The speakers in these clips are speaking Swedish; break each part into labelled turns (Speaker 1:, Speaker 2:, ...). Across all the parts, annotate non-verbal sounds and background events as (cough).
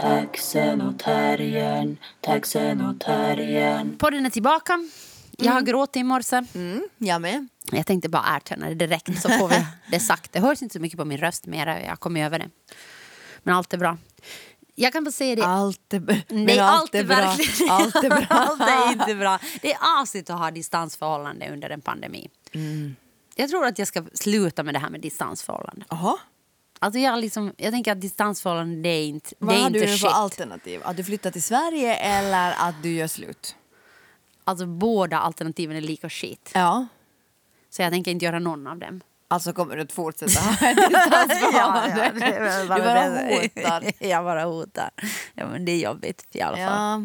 Speaker 1: Taxen och terriern, taxen och terriern.
Speaker 2: Podden är tillbaka. Jag har gråtit i morse.
Speaker 3: Mm, jag med.
Speaker 2: Jag tänkte bara erkänna det direkt så får vi det sagt. Det hörs inte så mycket på min röst mer. Jag kommer över det. Men allt är bra. Jag kan bara säga det.
Speaker 3: Allt är, b- men
Speaker 2: Nej,
Speaker 3: allt är bra. Allt är bra.
Speaker 2: allt är inte bra. Det är asigt att ha distansförhållande under en pandemi.
Speaker 3: Mm.
Speaker 2: Jag tror att jag ska sluta med det här med distansförhållande.
Speaker 3: Jaha.
Speaker 2: Alltså jag, liksom, jag tänker att distansförhållande det är inte,
Speaker 3: Vad
Speaker 2: det är
Speaker 3: har
Speaker 2: inte
Speaker 3: du för
Speaker 2: shit.
Speaker 3: alternativ? Att du flyttar till Sverige eller att du gör slut?
Speaker 2: Alltså båda alternativen är lika shit.
Speaker 3: Ja.
Speaker 2: Så jag tänker inte göra någon av dem.
Speaker 3: Alltså kommer du att fortsätta ha (laughs) ett distansförhållande?
Speaker 2: det
Speaker 3: Du bara hotar. (laughs)
Speaker 2: jag bara hotar. Ja, men det är jobbigt i alla fall.
Speaker 3: Ja.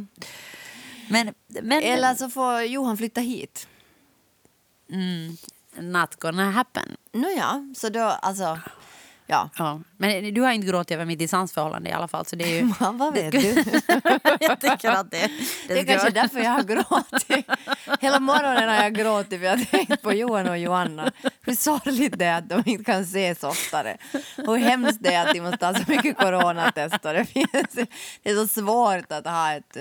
Speaker 2: Men, men
Speaker 3: Eller så får Johan flytta hit.
Speaker 2: not gonna happen.
Speaker 3: Nåja, så då alltså... Ja.
Speaker 2: Ja. Men du har inte gråtit över mitt distansförhållande i alla fall. Så det är ju... (laughs)
Speaker 3: Vad vet
Speaker 2: det
Speaker 3: du? (laughs)
Speaker 2: jag tycker att det, (laughs)
Speaker 3: Det är
Speaker 2: ska-
Speaker 3: kanske därför jag har gråtit. Hela morgonen har jag gråtit för jag har tänkt på Johan och Johanna. Hur sorgligt det är att de inte kan ses oftare. Hur hemskt det är att de måste ha så mycket coronatest. och Det, finns, det är så svårt att ha ett,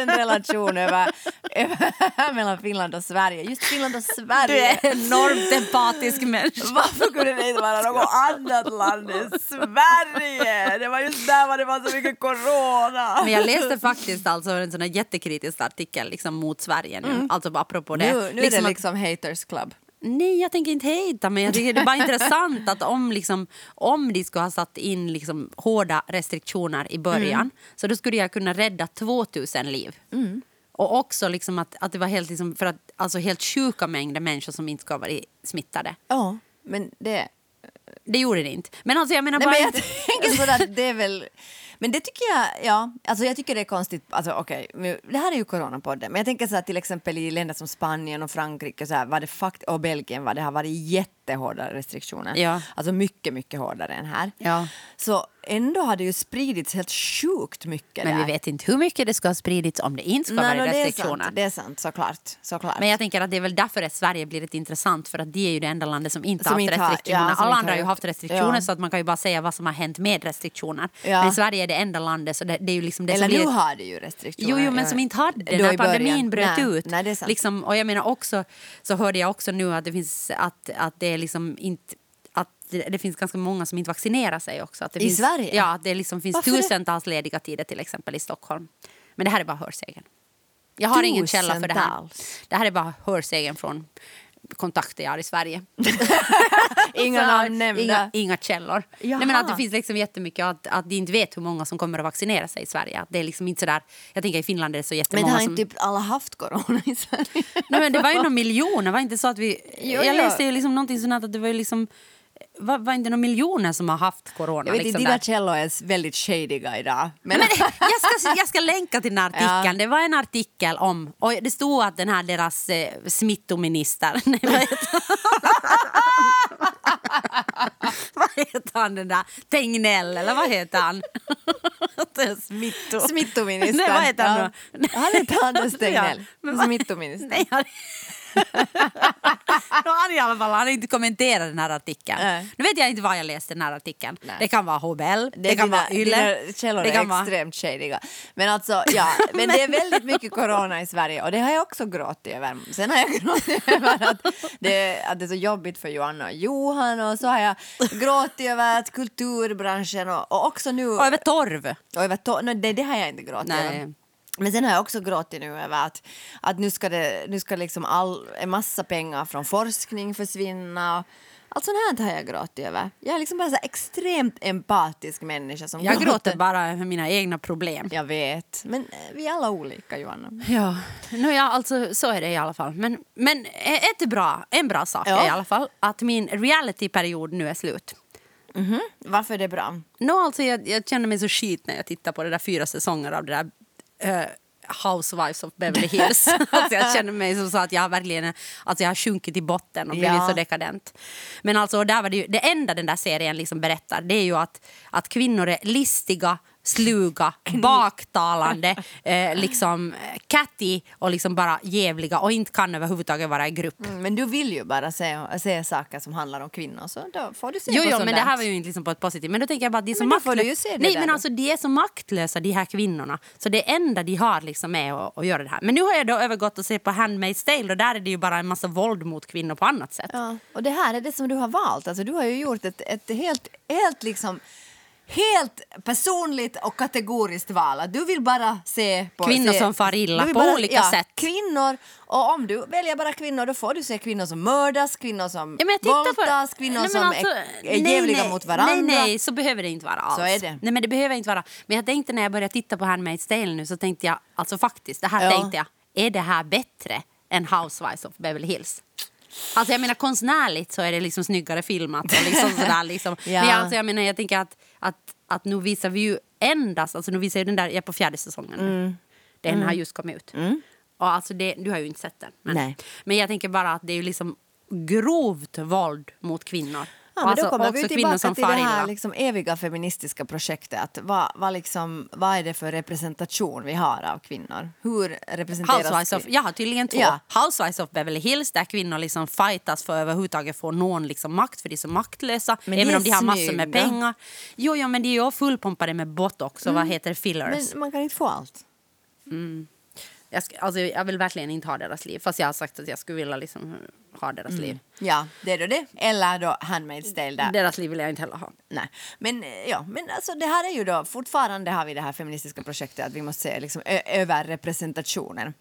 Speaker 3: en relation över, över, mellan Finland och Sverige. Just Finland och
Speaker 2: Du
Speaker 3: Sverige.
Speaker 2: är en enormt empatisk människa.
Speaker 3: Varför kunde det inte vara något annat land än Sverige? Det var just där var det var så mycket corona.
Speaker 2: Men jag läste faktiskt alltså en sån här jättekritisk artikel liksom, mot Sverige nu. Alltså apropå det.
Speaker 3: Nu, nu är det
Speaker 2: Liksom att-
Speaker 3: liksom haters club.
Speaker 2: Nej, jag tänker inte hejta men jag tycker det är bara intressant att om, liksom, om de skulle ha satt in liksom, hårda restriktioner i början
Speaker 3: Mm.
Speaker 2: så då skulle jag kunna rädda 2000 liv. Och också liksom att, att det var helt, liksom, för att, alltså, helt sjuka mängder människor som inte ska vara smittade.
Speaker 3: Ja, men det...
Speaker 2: Det gjorde det inte. Men alltså jag menar
Speaker 3: Nej,
Speaker 2: bara
Speaker 3: men jag tänker sådär att det är väl... Men det tycker jag, ja, alltså jag tycker det är konstigt, alltså okej, men det här är ju coronapodden, men jag tänker så här till exempel i länder som Spanien och Frankrike så här, var det fakt och Belgien var det har varit jättehårda restriktioner.
Speaker 2: Ja.
Speaker 3: Alltså mycket, mycket hårdare än här.
Speaker 2: Ja.
Speaker 3: Så ändå har det ju spridits helt sjukt mycket
Speaker 2: Men
Speaker 3: där.
Speaker 2: vi vet inte hur mycket det ska ha spridits om det inte ska
Speaker 3: Nej,
Speaker 2: vara
Speaker 3: no, det är
Speaker 2: restriktioner.
Speaker 3: sant, det är sant, såklart. såklart.
Speaker 2: Men jag tänker att det är väl därför att Sverige blir ett intressant för att det är ju det enda landet som inte
Speaker 3: Som
Speaker 2: har haft
Speaker 3: inte har-
Speaker 2: restriktioner.
Speaker 3: ja,
Speaker 2: Alla andra har ju haft restriktioner
Speaker 3: ja.
Speaker 2: så att man kan ju bara säga vad som har hänt med restriktioner.
Speaker 3: Ja.
Speaker 2: Men Sverige är det enda landet så det, det är ju liksom det
Speaker 3: Eller
Speaker 2: som
Speaker 3: nu
Speaker 2: blir...
Speaker 3: har det ju restriktioner.
Speaker 2: Jo, jo, men som inte hade det när pandemin bröt
Speaker 3: Nej,
Speaker 2: ut.
Speaker 3: Nej, det är sant.
Speaker 2: Liksom, och jag menar också, så hörde jag också nu att det finns, att, att det är liksom inte det, det finns ganska många som inte vaccinerar sig också. Att det
Speaker 3: I
Speaker 2: finns,
Speaker 3: Sverige?
Speaker 2: Ja, det liksom finns
Speaker 3: Varför det?
Speaker 2: tusentals lediga tider till exempel i Stockholm. Men det här är bara hörsägen. Jag har ingen källa för det här. Det här är bara hörsägen från kontakter jag har i Sverige. (laughs)
Speaker 3: Inga namn nämnda.
Speaker 2: Inga, inga källor.
Speaker 3: Jaha.
Speaker 2: Nej, men att det finns liksom jättemycket att, att de inte vet hur många som kommer att vaccinera sig i Sverige. Det är liksom inte sådär, jag tänker i Finland är det så
Speaker 3: Men
Speaker 2: jättemånga
Speaker 3: har
Speaker 2: som...
Speaker 3: inte typ alla haft corona i Sverige?
Speaker 2: Nej, men det var ju några (laughs) miljoner, var inte så att vi...
Speaker 3: Jo,
Speaker 2: jag läste ju liksom någonting sånt att det var liksom... Var, var inte några miljoner som har haft corona?
Speaker 3: Jag vet
Speaker 2: liksom där?
Speaker 3: dina källor är väldigt shadiga idag. Men,
Speaker 2: Men jag, ska, jag ska länka till den (laughs) artikeln.
Speaker 3: Ja.
Speaker 2: Det var en artikel om... Och det stod att den här deras eh, smittominister... (laughs) Nej, vad, heter (laughs) vad heter han den där? Tegnell eller vad heter han? Smitto.
Speaker 3: Smittoministern.
Speaker 2: Nej, vad heter han
Speaker 3: Ja. Han heter Anders Tegnell.
Speaker 2: Ja, men
Speaker 3: Smittominister.
Speaker 2: Nej, han... Då han i alla fall han inte kommenterat den här artikeln.
Speaker 3: Nej.
Speaker 2: Nu vet jag inte var jag läste den här artikeln.
Speaker 3: Nej.
Speaker 2: Det kan vara HBL, det,
Speaker 3: Det
Speaker 2: kan
Speaker 3: dina,
Speaker 2: vara Yle.
Speaker 3: Dina källor
Speaker 2: det
Speaker 3: är
Speaker 2: kan vara...
Speaker 3: extremt shadiga. Men alltså, ja. Men det är väldigt mycket corona i Sverige och det har jag också gråtit över. Sen har jag gråtit (laughs) över att det, att det är så jobbigt för Johanna och Johan och så har jag gråtit över att kulturbranschen och, och också nu...
Speaker 2: Och över torv.
Speaker 3: Och över to- nej, det, det har jag inte gråtit över. Men sen har jag också gråtit nu över att, att nu ska, det, nu ska liksom all, en massa pengar från forskning försvinna. Allt sånt här har jag gråtit över. Jag är liksom bara så här extremt empatisk människa som
Speaker 2: Jag gråter bara över mina egna problem.
Speaker 3: Jag vet, men eh, vi är alla olika Johanna.
Speaker 2: Ja, no, ja alltså, så är det i alla fall. Men, men ett är bra, en bra sak
Speaker 3: Ja.
Speaker 2: är i alla fall att min realityperiod nu är slut.
Speaker 3: Varför är det bra?
Speaker 2: No, alltså, jag, jag känner mig så skit när jag tittar på det där fyra säsonger av det där eh, Housewives of Beverly Hills. (laughs) alltså, jag känner mig som så att jag verkligen alltså, jag har sjunkit i botten och blivit
Speaker 3: Ja.
Speaker 2: så dekadent. Men alltså, där var det, ju, det enda den där serien liksom berättar det är ju att, att kvinnor är listiga, sluga, baktalande, (laughs) eh, liksom catty och liksom bara jävliga och inte kan överhuvudtaget vara i grupp.
Speaker 3: Mm, Men du vill ju bara se, se saker som handlar om kvinnor så då får du se
Speaker 2: Jo,
Speaker 3: på
Speaker 2: jo men det
Speaker 3: där.
Speaker 2: här var ju inte liksom på ett positivt. Men då tänker jag bara att de är så maktlösa.
Speaker 3: det
Speaker 2: Nej, men
Speaker 3: då.
Speaker 2: alltså de är så maktlösa de här kvinnorna. Så det enda de har liksom är att, att göra det här. Men nu har jag då övergått att se på Handmaid's Tale och där är det ju bara en massa våld mot kvinnor på annat sätt.
Speaker 3: Ja, och det här är det som du har valt. Alltså, du har ju gjort ett, ett helt, helt liksom Helt personligt och kategoriskt val. Du vill bara se på...
Speaker 2: Kvinnor
Speaker 3: se,
Speaker 2: som far illa på olika sätt.
Speaker 3: Kvinnor, och om du väljer bara kvinnor då får du se kvinnor som mördas, kvinnor som
Speaker 2: Ja, tittar på-
Speaker 3: våldtas, kvinnor
Speaker 2: Nej,
Speaker 3: som
Speaker 2: alltså,
Speaker 3: är, är
Speaker 2: nej,
Speaker 3: jävliga
Speaker 2: nej,
Speaker 3: mot varandra.
Speaker 2: Nej, nej, så behöver det inte vara alls.
Speaker 3: Så är det.
Speaker 2: Nej, men det behöver inte vara. Men jag tänkte när jag började titta på Handmaid's Tale nu så tänkte jag, alltså faktiskt, det här
Speaker 3: Ja.
Speaker 2: tänkte jag, är det här bättre än Housewives of Beverly Hills? Alltså jag menar konstnärligt så är det liksom snyggare filmat och liksom (laughs) sådär liksom.
Speaker 3: Ja.
Speaker 2: Men alltså, jag menar jag tänker att, att, att nu visar vi ju endast, alltså nu visar ju den där, jag är på fjärde säsongen.
Speaker 3: Mm.
Speaker 2: Den har just kommit ut. Och alltså det, du har ju inte sett den. Men, men jag tänker bara att det är ju liksom grovt våld mot kvinnor.
Speaker 3: Ja, men då
Speaker 2: alltså
Speaker 3: kommer vi tillbaka
Speaker 2: som
Speaker 3: till det här liksom eviga feministiska projektet. Att vad, vad, liksom, vad är det för representation vi har av kvinnor? Hur representeras
Speaker 2: Housewives of, jag har tydligen två.
Speaker 3: Ja.
Speaker 2: Housewives of Beverly Hills där kvinnor liksom fightas för att överhuvudtaget få någon liksom makt för de är så maktlösa.
Speaker 3: Men
Speaker 2: även om de har massor med pengar. Jo, jo, men de är ju fullpumpade med botox och vad heter fillers.
Speaker 3: Mm. Men man kan inte få allt.
Speaker 2: Jag, ska, alltså, jag vill verkligen inte ha deras liv. Fast jag har sagt att jag skulle vilja liksom ha deras liv.
Speaker 3: Ja, det är då det. Eller då Handmaid's Tale där.
Speaker 2: Deras liv vill jag inte heller ha.
Speaker 3: Nej. Men, eh, ja, men alltså, det här är ju då fortfarande har vi det här feministiska projektet att vi måste se liksom, överrepresentationen.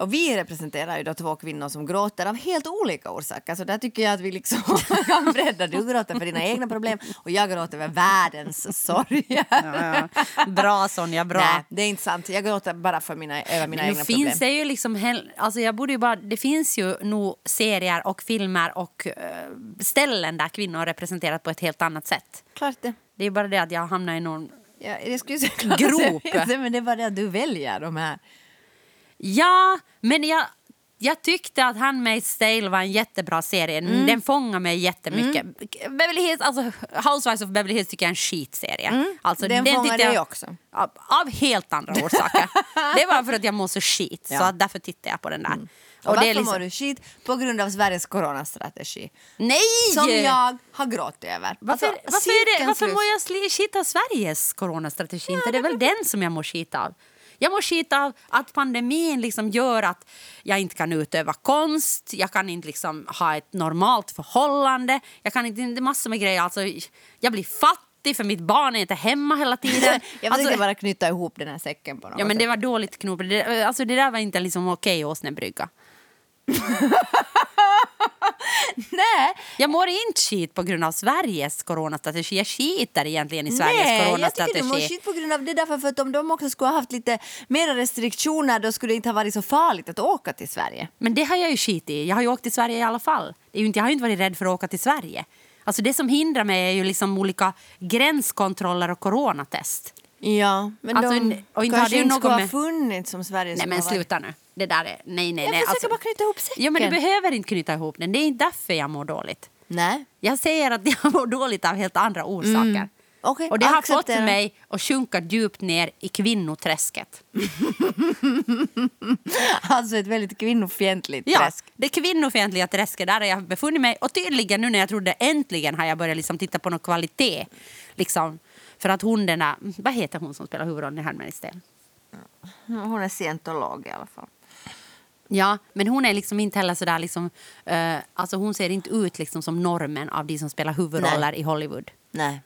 Speaker 3: Och vi representerar ju då två kvinnor som gråter av helt olika orsaker. Så där tycker jag att vi liksom (laughs) kan bredda. Du gråter för dina egna problem och jag gråter över världens sorger.
Speaker 2: Ja, ja. Bra Sonja, bra.
Speaker 3: Nej, det är inte sant. Jag gråter bara för mina, över mina egna
Speaker 2: finns
Speaker 3: problem.
Speaker 2: det ju liksom alltså jag borde ju bara, det finns ju nog serier och filmer och eh, ställen där kvinnor är representerat på ett helt annat sätt.
Speaker 3: Klart det.
Speaker 2: Det är bara det att jag hamnar i någon...
Speaker 3: Ja, jag skulle säga
Speaker 2: Grop. (laughs)
Speaker 3: det, Men det är bara det att du väljer de här.
Speaker 2: Ja, men jag, jag tyckte att Handmaid's Tale var en jättebra serie.
Speaker 3: Mm.
Speaker 2: Den fångar mig jättemycket. Beverly Hills, alltså, Housewives of Beverly Hills tycker jag är en skitserie. Alltså,
Speaker 3: Mm. Den fångar dig också.
Speaker 2: Av, av helt andra orsaker. (laughs) det var för att jag mår så skit, så att därför tittar jag på den där.
Speaker 3: Mm. Och,
Speaker 2: det
Speaker 3: varför
Speaker 2: liksom-
Speaker 3: mår du skit? På grund av Sveriges coronastrategi.
Speaker 2: Nej!
Speaker 3: Som jag har gråtit över.
Speaker 2: Varför,
Speaker 3: Alltså,
Speaker 2: varför, är det,
Speaker 3: cirkeln
Speaker 2: varför mår jag skit av Sveriges coronastrategi? Inte det är väl den som jag mår skit av? Jag mår skit av att pandemin liksom gör att jag inte kan utöva konst, jag kan inte liksom ha ett normalt förhållande, jag kan inte, det är massor med grejer. Alltså, jag blir fattig för mitt barn är inte hemma hela tiden. (laughs)
Speaker 3: Jag försökte
Speaker 2: alltså,
Speaker 3: bara knyta ihop den här säcken på något
Speaker 2: ja, men det var dåligt knop. Det, alltså, det där var inte liksom okej åsnebrygga. (laughs)
Speaker 3: Nej,
Speaker 2: Jag mår inte skit på grund av Sveriges coronastrategi. Jag skiter egentligen i Sveriges
Speaker 3: nej jag
Speaker 2: coronastrategi.
Speaker 3: tycker du mår skit på grund av det. Därför för att om de också skulle ha haft lite mer restriktioner då skulle det inte ha varit så farligt att åka till Sverige.
Speaker 2: Men det har jag ju skit i. Jag har ju åkt till Sverige i alla fall. Det är inte, jag har ju inte varit rädd för att åka till Sverige. Alltså det som hindrar mig är ju liksom olika gränskontroller och coronatest.
Speaker 3: Ja, men
Speaker 2: Alltså,
Speaker 3: de
Speaker 2: och inte
Speaker 3: kanske inte skulle ha funnits som Sverige
Speaker 2: Nej men sluta nu. Det där är... Nej, nej,
Speaker 3: Jag
Speaker 2: nej.
Speaker 3: försöker bara knyta ihop säcken.
Speaker 2: Ja men du behöver inte knyta ihop den. Det är inte därför jag mår dåligt.
Speaker 3: Nej.
Speaker 2: Jag säger att jag (laughs) mår dåligt av helt andra orsaker.
Speaker 3: Okej,
Speaker 2: och det har fått mig att sjunka djupt ner i kvinnoträsket. (laughs)
Speaker 3: Alltså ett väldigt kvinnofientligt
Speaker 2: Ja,
Speaker 3: träsk.
Speaker 2: det kvinnofientliga träsket, där har jag befunnit mig. Och tydligen nu när jag trodde äntligen har jag börjat liksom titta på någon kvalitet. Liksom, för att hon den där, vad heter hon som spelar huvudrollen i Handmaid's Tale?
Speaker 3: Hon är scientolog i alla fall.
Speaker 2: Ja, men hon är liksom inte heller sådär liksom, eh, alltså hon ser inte ut liksom som normen av de som spelar huvudroller
Speaker 3: Nej.
Speaker 2: i Hollywood.
Speaker 3: Nej.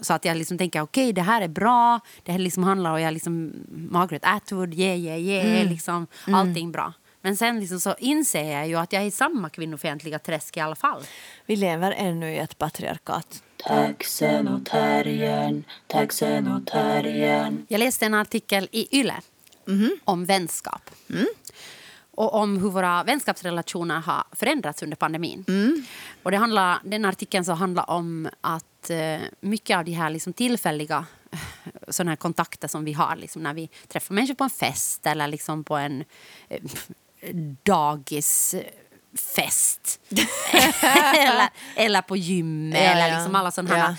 Speaker 2: Så att jag liksom tänker okej det här är bra, det här liksom handlar om jag liksom, Margaret Atwood, yeah yeah yeah, liksom, allting bra. Men sen liksom så inser jag ju att jag är i samma kvinnofientliga träsk i alla fall.
Speaker 3: Vi lever ännu i ett patriarkat.
Speaker 1: Taxen och terriern, taxen och terriern.
Speaker 2: Jag läste en artikel i Yle om vänskap. Och om hur våra vänskapsrelationer har förändrats under pandemin. Och det handlar, den artikeln så handlar om att eh, mycket av de här liksom tillfälliga eh, såna här kontakter som vi har liksom när vi träffar människor på en fest eller liksom på en eh, dagisfest (laughs) eller, eller på gymmet
Speaker 3: Ja,
Speaker 2: eller
Speaker 3: ja.
Speaker 2: liksom alla sådana här Eh,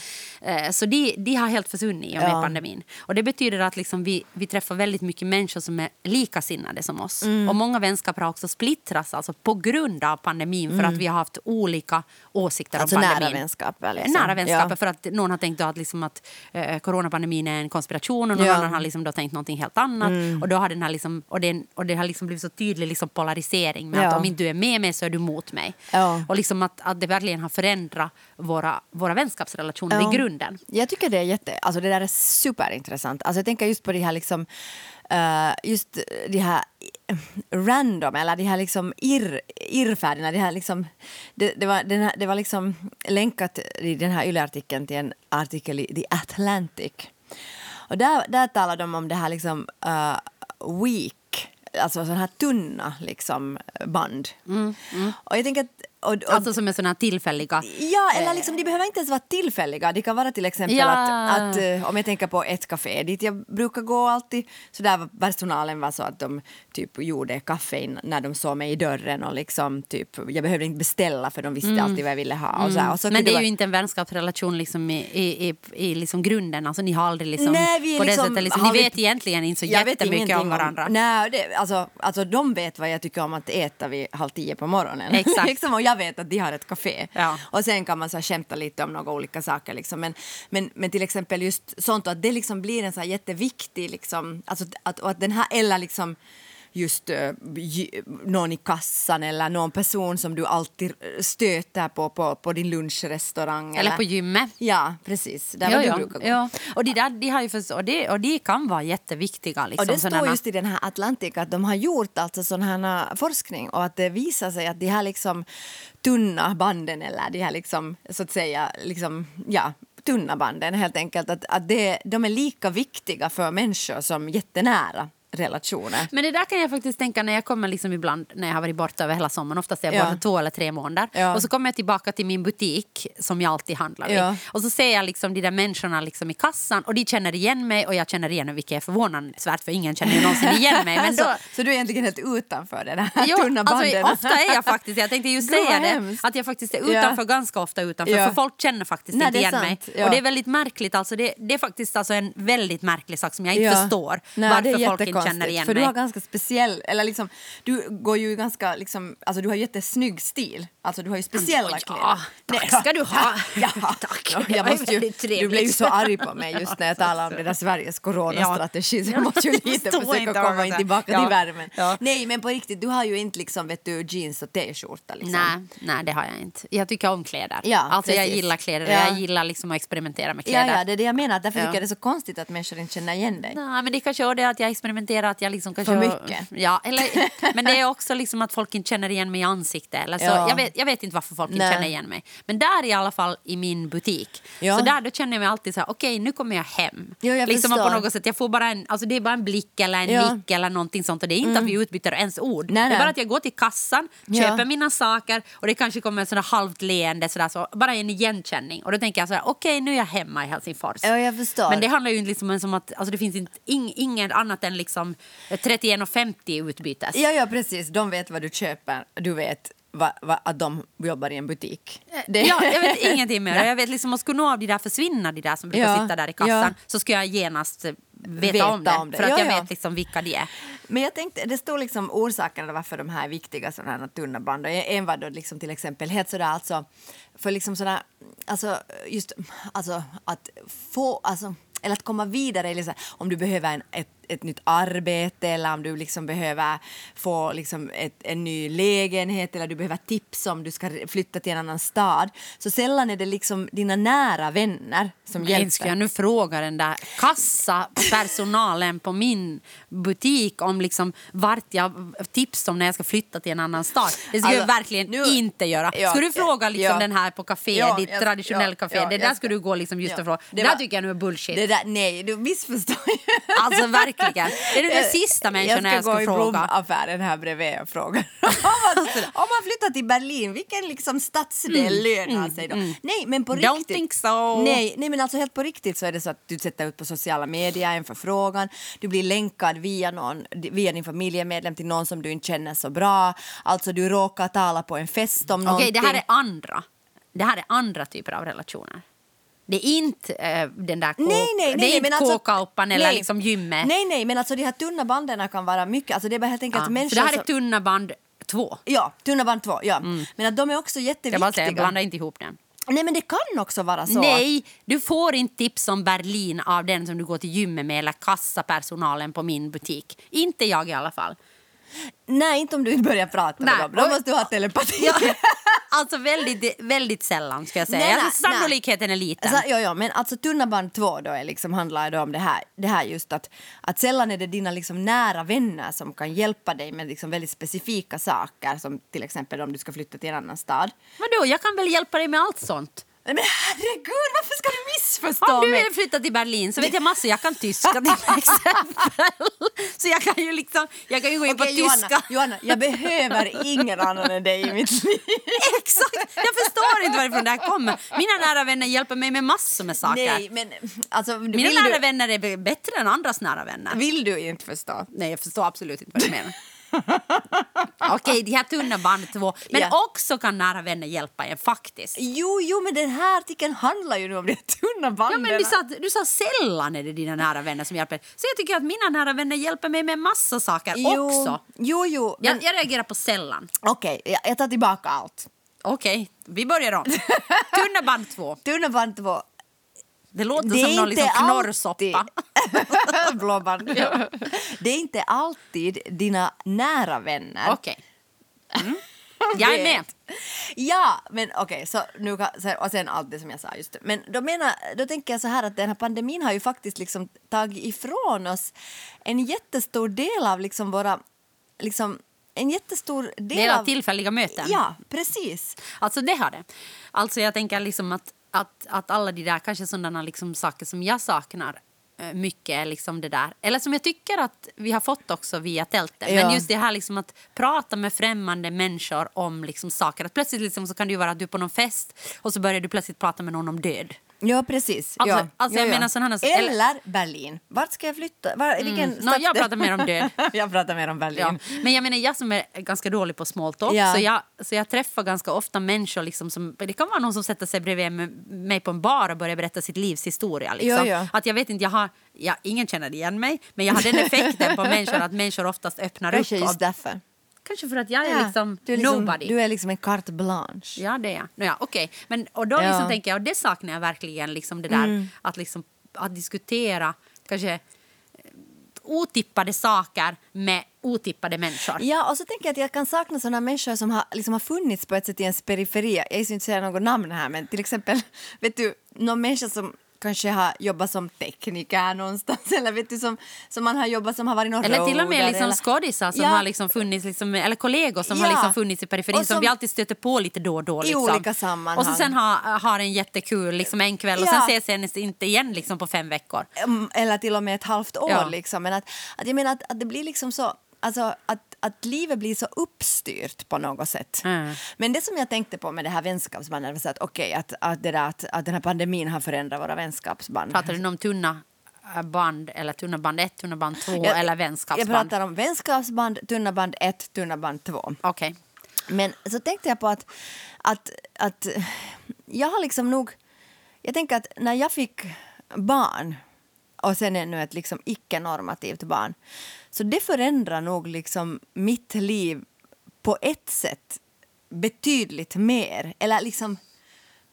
Speaker 2: så de, de har helt försvunnit i och med
Speaker 3: Ja.
Speaker 2: pandemin. Och det betyder att liksom vi, vi träffar väldigt mycket människor som är likasinnade som oss.
Speaker 3: Mm.
Speaker 2: Och många vänskaper har också splittrats alltså på grund av pandemin för att vi har haft olika åsikter
Speaker 3: Mm. Alltså
Speaker 2: om
Speaker 3: nära
Speaker 2: pandemin.
Speaker 3: vänskaper, liksom.
Speaker 2: Nära vänskaper
Speaker 3: Ja.
Speaker 2: för att någon har tänkt att, liksom att eh, coronapandemin är en konspiration och någon
Speaker 3: Ja. Mm.
Speaker 2: annan har liksom då tänkt någonting helt annat. Och, då har den här liksom, och, det, och det har liksom blivit så tydlig liksom polarisering med
Speaker 3: Ja.
Speaker 2: att om inte du är med mig så är du mot mig. Och liksom att, att det verkligen har förändrat våra, våra vänskapsrelationer
Speaker 3: Ja.
Speaker 2: i grunden.
Speaker 3: Jag tycker det är jätte, alltså det där är superintressant. Alltså jag tänker just på de här liksom, eh, just de här random eller de här liksom irr, irrfärderna. De här liksom, det, det, var, den här, det var liksom länkat i den här YLE-artikeln till en artikel i The Atlantic. Och där, där talar de om det här liksom uh, weak, alltså sådana här tunna liksom band. Och jag tänker att och, och,
Speaker 2: Alltså som är här tillfälliga...
Speaker 3: Ja, eller liksom, de behöver inte ens vara tillfälliga. Det kan vara till exempel
Speaker 2: Ja.
Speaker 3: att, att eh, om jag tänker på ett café dit jag brukar gå alltid, så där var personalen var så att de typ gjorde kaffe när de såg mig i dörren och liksom typ, jag behövde inte beställa för de visste alltid vad jag ville ha. Och så. Och så
Speaker 2: Mm. Men det är
Speaker 3: vara-
Speaker 2: ju inte en vänskapsrelation liksom i, i, i, i liksom grunden. Alltså, ni har aldrig liksom,
Speaker 3: Nej, vi
Speaker 2: på det
Speaker 3: liksom-
Speaker 2: sättet, liksom, ni
Speaker 3: vi-
Speaker 2: vet egentligen inte så
Speaker 3: Jag
Speaker 2: jättemycket om varandra.
Speaker 3: nej, det, alltså, alltså de vet vad jag tycker om att äta vid halv tio på morgonen. (laughs)
Speaker 2: Exakt.
Speaker 3: liksom, och jag vet att de har ett café.
Speaker 2: Ja.
Speaker 3: Och sen kan man så här, skämta lite om några olika saker. Liksom. Men, men, men till exempel just sånt att det liksom blir en så här jätteviktig, liksom, alltså, att, att den här eller liksom just uh, någon i kassan eller någon person som du alltid stöter på på, på din lunchrestaurang.
Speaker 2: Eller på gymmet.
Speaker 3: Ja, precis. Där var du
Speaker 2: ja,
Speaker 3: brukar gå.
Speaker 2: ja. Och, de där, de har ju först, och, det, och de kan vara jätteviktiga. Liksom,
Speaker 3: Och det står
Speaker 2: sådana-
Speaker 3: just i den här Atlantic att de har gjort alltså sån här forskning och att det visar sig att de här liksom tunna banden eller de här liksom så att säga liksom ja tunna banden helt enkelt att, att det, de är lika viktiga för människor som jättenära relationer.
Speaker 2: Men det där kan jag faktiskt tänka när jag kommer liksom ibland när jag har varit borta över hela sommaren. Oftast är jag
Speaker 3: Ja.
Speaker 2: borta två eller tre månader.
Speaker 3: Ja.
Speaker 2: Och så kommer jag tillbaka till min butik som jag alltid handlar i.
Speaker 3: Ja.
Speaker 2: Och så ser jag liksom de där människorna liksom i kassan och de känner igen mig och jag känner igen dem vilket är förvånansvärt för ingen känner ju någonsin igen mig. Men (laughs) då,
Speaker 3: så, så du är egentligen helt utanför den här
Speaker 2: Jo,
Speaker 3: tunna
Speaker 2: alltså,
Speaker 3: banden?
Speaker 2: ofta är jag faktiskt, jag tänkte (laughs)
Speaker 3: vad
Speaker 2: säga det,
Speaker 3: hemskt.
Speaker 2: att jag faktiskt är utanför, ganska ofta utanför,
Speaker 3: Ja.
Speaker 2: för folk känner faktiskt
Speaker 3: Nej,
Speaker 2: inte igen mig.
Speaker 3: ja.
Speaker 2: Och det är väldigt märkligt, alltså det, det är faktiskt alltså en väldigt märklig sak som jag inte
Speaker 3: Ja.
Speaker 2: förstår.
Speaker 3: Nej,
Speaker 2: varför folk inte känner igen
Speaker 3: för
Speaker 2: mig.
Speaker 3: du har ganska speciell, eller liksom, du går ju ganska, liksom, alltså du har jättesnygg stil. Alltså du har ju speciella
Speaker 2: Ja,
Speaker 3: kläder.
Speaker 2: tack
Speaker 3: Nej,
Speaker 2: ska du ha. (laughs)
Speaker 3: Ja,
Speaker 2: Tack.
Speaker 3: Ja, jag måste ju, du blev ju så arg på mig (laughs) just när jag talade om det där Sveriges coronastrategi så jag måste ju lite försöka komma in tillbaka
Speaker 2: Ja.
Speaker 3: till värmen.
Speaker 2: Ja.
Speaker 3: Nej men på riktigt, du har ju inte liksom vet du jeans och t-skjorta liksom.
Speaker 2: Nej, nej, det har jag inte. Jag tycker om kläder.
Speaker 3: Ja,
Speaker 2: alltså jag gillar kläder
Speaker 3: Ja.
Speaker 2: jag gillar liksom att experimentera med
Speaker 3: Ja,
Speaker 2: kläder.
Speaker 3: ja, det är det jag menar. Därför
Speaker 2: Ja.
Speaker 3: tycker jag det är så konstigt att människor inte känner igen dig.
Speaker 2: Nej, men det kanske är det att jag experimenterar, att jag liksom kanske...
Speaker 3: För mycket.
Speaker 2: Ja, eller, men det är också liksom att folk inte känner igen mig i ansiktet. Eller så.
Speaker 3: Ja.
Speaker 2: Jag, vet, jag vet inte varför folk inte
Speaker 3: Nej.
Speaker 2: känner igen mig. Men där i alla fall i min butik,
Speaker 3: Ja.
Speaker 2: så där då känner jag mig alltid så här, okej nu kommer jag hem.
Speaker 3: Ja, jag
Speaker 2: liksom på något sätt, jag får bara en, alltså det är bara en blick eller en
Speaker 3: Ja.
Speaker 2: nick eller någonting sånt. Och det är inte att vi utbyter ens ord.
Speaker 3: Nej,
Speaker 2: Det är
Speaker 3: nej.
Speaker 2: bara att jag går till kassan, köper mina saker och det kanske kommer sådär halvt leende, sådär, så, bara en igenkänning. Och då tänker jag så här, okej nu är jag hemma i Helsingfors.
Speaker 3: Ja, jag förstår.
Speaker 2: Men det handlar ju inte liksom om att alltså det finns inte, ing, inget annat än liksom 31,50 utbytes.
Speaker 3: Ja, ja, precis. De vet vad du köper. Du vet va, va, att de jobbar i en butik. Det-
Speaker 2: Ja, jag vet ingenting mer. (laughs) Jag vet liksom, skulle någon av de där försvinna, de där som brukar
Speaker 3: Ja,
Speaker 2: sitta där i kassan,
Speaker 3: ja.
Speaker 2: så ska jag genast eh, veta,
Speaker 3: Veta
Speaker 2: om, det,
Speaker 3: om det.
Speaker 2: För att
Speaker 3: Ja,
Speaker 2: jag
Speaker 3: ja.
Speaker 2: vet liksom vilka de är.
Speaker 3: Men jag tänkte, det står liksom orsakerna varför de här är viktiga sådana här tunna band. Och en var då liksom till exempel helt sådär alltså, för liksom sådär, alltså just, alltså att få, alltså, eller att komma vidare, eller så här, om du behöver en, ett, ett nytt arbete eller om du liksom behöver få liksom ett, en ny lägenhet eller du behöver tips om du ska flytta till en annan stad. Så sällan är det liksom dina nära vänner som
Speaker 2: Men inte ska
Speaker 3: hjälper.
Speaker 2: jag nu fråga den där kassapersonalen på min butik om liksom vart jag tips om när jag ska flytta till en annan stad. Det ska jag
Speaker 3: Alltså,
Speaker 2: verkligen
Speaker 3: nu-
Speaker 2: inte göra.
Speaker 3: Ja,
Speaker 2: ska du fråga liksom
Speaker 3: ja.
Speaker 2: den här på café,
Speaker 3: Ja,
Speaker 2: ditt
Speaker 3: jag-
Speaker 2: traditionella
Speaker 3: ja,
Speaker 2: det
Speaker 3: jag
Speaker 2: där
Speaker 3: ska-
Speaker 2: ska du gå liksom just
Speaker 3: Ja.
Speaker 2: och fråga.
Speaker 3: Det
Speaker 2: Det där
Speaker 3: var-
Speaker 2: tycker jag nu är bullshit.
Speaker 3: Det där, nej, du missförstår ju.
Speaker 2: Alltså verkligen. Det är den sista människan jag
Speaker 3: jag ska
Speaker 2: ska
Speaker 3: gå i
Speaker 2: fråga.
Speaker 3: blomaffären här bredvid och fråga. (laughs) om, man, om man flyttar till Berlin, vilken liksom stadsdel lönar sig då? Nej, men på
Speaker 2: Mm, Don't
Speaker 3: riktigt.
Speaker 2: think so.
Speaker 3: Nej, nej, men alltså helt på riktigt så är det så att du sätter ut på sociala medier en förfrågan, du blir länkad via, någon, via din familjemedlem till någon som du inte känner så bra. Alltså du råkar tala på en fest om
Speaker 2: Okej,
Speaker 3: någonting.
Speaker 2: det här är andra. Det här är andra typer av relationer. Det är inte eh, den där
Speaker 3: Nej, nej, nej,
Speaker 2: det är inte
Speaker 3: alltså-
Speaker 2: kåkaupan eller
Speaker 3: nej.
Speaker 2: liksom gymmet.
Speaker 3: Nej, nej, men alltså de här tunna banden kan vara mycket. Alltså det är bara helt enkelt
Speaker 2: Ja,
Speaker 3: människor
Speaker 2: för det här är tunna band två.
Speaker 3: Ja, tunna band två, ja. Men att de är också
Speaker 2: Jag bara säger,
Speaker 3: jätteviktiga.
Speaker 2: blanda inte ihop den.
Speaker 3: Nej, men det kan också vara så.
Speaker 2: Nej, du får inte tips om Berlin av den som du går till gymmet med eller kassapersonalen på min butik. Inte jag i alla fall.
Speaker 3: Nej, inte om du inte börjar prata med
Speaker 2: Nej.
Speaker 3: dem. Då måste du ha telepati.
Speaker 2: Ja, (laughs) alltså väldigt, väldigt sällan ska jag säga.
Speaker 3: Nej, nej,
Speaker 2: alltså, sannolikheten är liten.
Speaker 3: Alltså, ja, ja, men alltså tunna band två då är liksom, handlar då om det här, det här just att, att sällan är det dina liksom nära vänner som kan hjälpa dig med liksom väldigt specifika saker som till exempel om du ska flytta till en annan stad.
Speaker 2: Vadå, jag kan väl hjälpa dig med allt sånt?
Speaker 3: Nej, men herregud, varför ska du missförstå
Speaker 2: Om du
Speaker 3: mig?
Speaker 2: vill flytta till Berlin så vet jag massor. Jag kan tyska till (laughs) exempel. Så jag kan ju liksom, jag kan ju gå in
Speaker 3: Okej,
Speaker 2: på
Speaker 3: Johanna,
Speaker 2: tyska.
Speaker 3: Johanna, jag behöver ingen annan än dig i mitt liv. (laughs)
Speaker 2: Exakt! Jag förstår inte varifrån det här kommer. Mina nära vänner hjälper mig med massor med saker.
Speaker 3: Nej, men alltså,
Speaker 2: Mina nära
Speaker 3: du,
Speaker 2: vänner är bättre än andras nära vänner.
Speaker 3: vill du inte förstå?
Speaker 2: Nej, jag förstår absolut inte vad du menar. (laughs) Okej, de här tunna band två. Men
Speaker 3: Ja.
Speaker 2: också kan nära vänner hjälpa en faktiskt.
Speaker 3: Jo, jo, men den här artikeln handlar ju nu om de tunna
Speaker 2: Ja,
Speaker 3: banden.
Speaker 2: men du, sa, du sa sällan är det dina nära vänner som hjälper. Så jag tycker att mina nära vänner hjälper mig med massa saker
Speaker 3: jo,
Speaker 2: också.
Speaker 3: Jo, jo. Men,
Speaker 2: Jag, jag reagerar på sällan.
Speaker 3: Okej, jag, jag tar tillbaka allt.
Speaker 2: Okej, vi börjar om. Tunna band två. (laughs)
Speaker 3: Tunna band två.
Speaker 2: Det låter
Speaker 3: Det
Speaker 2: som någon liksom knorrsoppa. (laughs)
Speaker 3: Blåband.
Speaker 2: Ja.
Speaker 3: Det är inte alltid dina nära vänner.
Speaker 2: Okej. Mm. Jag är med.
Speaker 3: Ja, men okej, så nu kan, så- och sen allt det som jag sa just. Men då, menar, då tänker jag så här att den här pandemin har ju faktiskt liksom tagit ifrån oss en jättestor del av liksom våra, liksom en jättestor del,
Speaker 2: Det är tillfälliga möten.
Speaker 3: Ja, precis.
Speaker 2: Alltså det har det. Alltså jag tänker liksom att, att, att alla de där kanske sådana liksom saker som jag saknar eh, mycket liksom det där. Eller som jag tycker att vi har fått också via tältet.
Speaker 3: Ja.
Speaker 2: Men just det här liksom att prata med främmande människor om liksom saker. Att plötsligt liksom så kan det ju vara att du är på någon fest och så börjar du plötsligt prata med någon om död.
Speaker 3: Ja, precis.
Speaker 2: Alltså-
Speaker 3: ja.
Speaker 2: alltså
Speaker 3: ja,
Speaker 2: jag
Speaker 3: ja.
Speaker 2: menar sådana-
Speaker 3: Eller,
Speaker 2: eller-
Speaker 3: Berlin. Vart ska jag flytta? Var, vilken
Speaker 2: Nå, jag
Speaker 3: stadsdel?
Speaker 2: pratar mer om död. (laughs)
Speaker 3: jag pratar mer om Berlin.
Speaker 2: Ja. Men jag menar jag som är ganska dålig på small talk så, jag, så jag träffar ganska ofta människor liksom som, det kan vara någon som sätter sig bredvid mig på en bar och börjar berätta sitt livs historia. Liksom. Att jag vet inte, jag har, ja, ingen känner igen mig men jag har den effekten på (laughs) människor att människor oftast öppnar
Speaker 3: Kanske
Speaker 2: upp.
Speaker 3: just
Speaker 2: Och,
Speaker 3: därför.
Speaker 2: Kanske för att jag är
Speaker 3: Ja,
Speaker 2: liksom
Speaker 3: du, är liksom
Speaker 2: nobody.
Speaker 3: du är liksom en carte blanche.
Speaker 2: Ja, det är jag. Nå, ja, okej. Men, och då
Speaker 3: Ja.
Speaker 2: liksom tänker jag, och det saknar jag verkligen, liksom det där
Speaker 3: Mm.
Speaker 2: att, liksom, att diskutera kanske eh, otippade saker med otippade människor.
Speaker 3: Ja, och så tänker jag att jag kan sakna sådana människor som har, liksom har funnits på ett sätt i ens periferi. Jag ska inte säga något namn här, men till exempel, (laughs) vet du, någon människa som kanske har jobbat som tekniker någonstans (laughs) eller vet du som, som man har jobbat som har varit någon
Speaker 2: Eller till och med liksom
Speaker 3: eller-
Speaker 2: skådisar som
Speaker 3: Ja.
Speaker 2: har liksom funnits, liksom, eller kollegor som har
Speaker 3: Ja.
Speaker 2: liksom funnits i periferin
Speaker 3: Och
Speaker 2: som,
Speaker 3: som-
Speaker 2: vi alltid stöter på lite då och då.
Speaker 3: I
Speaker 2: Liksom.
Speaker 3: olika sammanhang.
Speaker 2: Och så sen har, har en jättekul liksom, en kväll och
Speaker 3: Ja.
Speaker 2: sen ses hennes inte igen liksom, på fem veckor.
Speaker 3: Mm, eller till och med ett halvt år. Liksom. Men att, att jag menar att, att det blir liksom så... Alltså att, att livet blir så uppstyrt på något sätt.
Speaker 2: Mm.
Speaker 3: Men det som jag tänkte på med det här vänskapsbandet var så att okej, att, att, det där, att, att den här pandemin har förändrat våra vänskapsband.
Speaker 2: Pratar du om tunna eh, band eller tunna band 1, tunna band 2
Speaker 3: Jag-
Speaker 2: eller
Speaker 3: Jag
Speaker 2: vänskapsband?
Speaker 3: pratar om vänskapsband, tunna band 1, tunna band 2.
Speaker 2: Okej.
Speaker 3: Men så tänkte jag på att, att, att jag har liksom nog... Jag tänker att när jag fick barn och sen ännu ett liksom icke-normativt barn så det förändrar nog liksom mitt liv på ett sätt betydligt mer. Eller liksom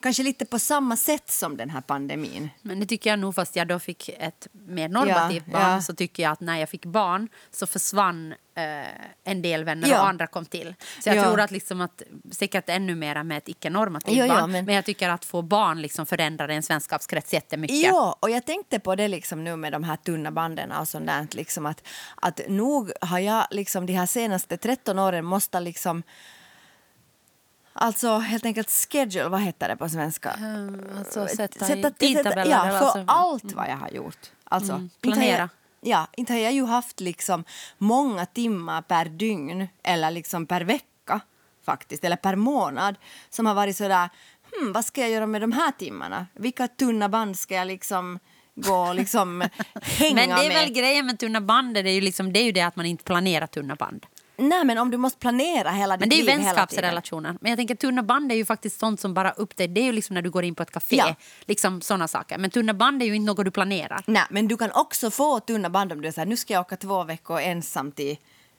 Speaker 3: kanske lite på samma sätt som den här pandemin.
Speaker 2: Men det tycker jag nog, fast jag då fick ett mer normativt
Speaker 3: Ja,
Speaker 2: barn
Speaker 3: ja.
Speaker 2: så tycker jag att när jag fick barn så försvann eh, en del vänner
Speaker 3: Ja.
Speaker 2: och andra kom till. Så jag
Speaker 3: Ja.
Speaker 2: tror att, liksom att säkert ännu mer med ett icke-normativt barn.
Speaker 3: men-
Speaker 2: men... jag tycker att få barn liksom förändrar ens vänskapskrets jättemycket.
Speaker 3: Ja, och jag tänkte på det liksom nu med de här tunna banden och sånt där, liksom att, att nog har jag liksom de här senaste 13 åren måste liksom Alltså helt enkelt schedule, vad heter det på svenska?
Speaker 2: alltså sätta,
Speaker 3: Sätta,
Speaker 2: i tidtabeller.
Speaker 3: ja, för
Speaker 2: alltså-
Speaker 3: allt vad jag har gjort. Alltså,
Speaker 2: Mm,
Speaker 3: inte har
Speaker 2: planera.
Speaker 3: Ja, inte har jag ju haft liksom många timmar per dygn eller liksom per vecka faktiskt, eller per månad som har varit sådär, hmm, vad ska jag göra med de här timmarna? Vilka tunna band ska jag liksom gå och liksom (laughs) hänga
Speaker 2: Men det är
Speaker 3: med?
Speaker 2: väl grejen med tunna band, det är ju, liksom, det är ju det att man inte planerar tunna band.
Speaker 3: Nej, men om du måste planera hela ditt
Speaker 2: Men det är ju
Speaker 3: liv
Speaker 2: vänskapsrelationer. Men jag tänker tunna band är ju faktiskt sånt som bara upptäcker. Det är ju liksom när du går in på ett café.
Speaker 3: Ja.
Speaker 2: Liksom såna saker. Men tunna band är ju inte något du planerar.
Speaker 3: Nej, men du kan också få tunna band om du är så här, nu ska jag åka två veckor ensam till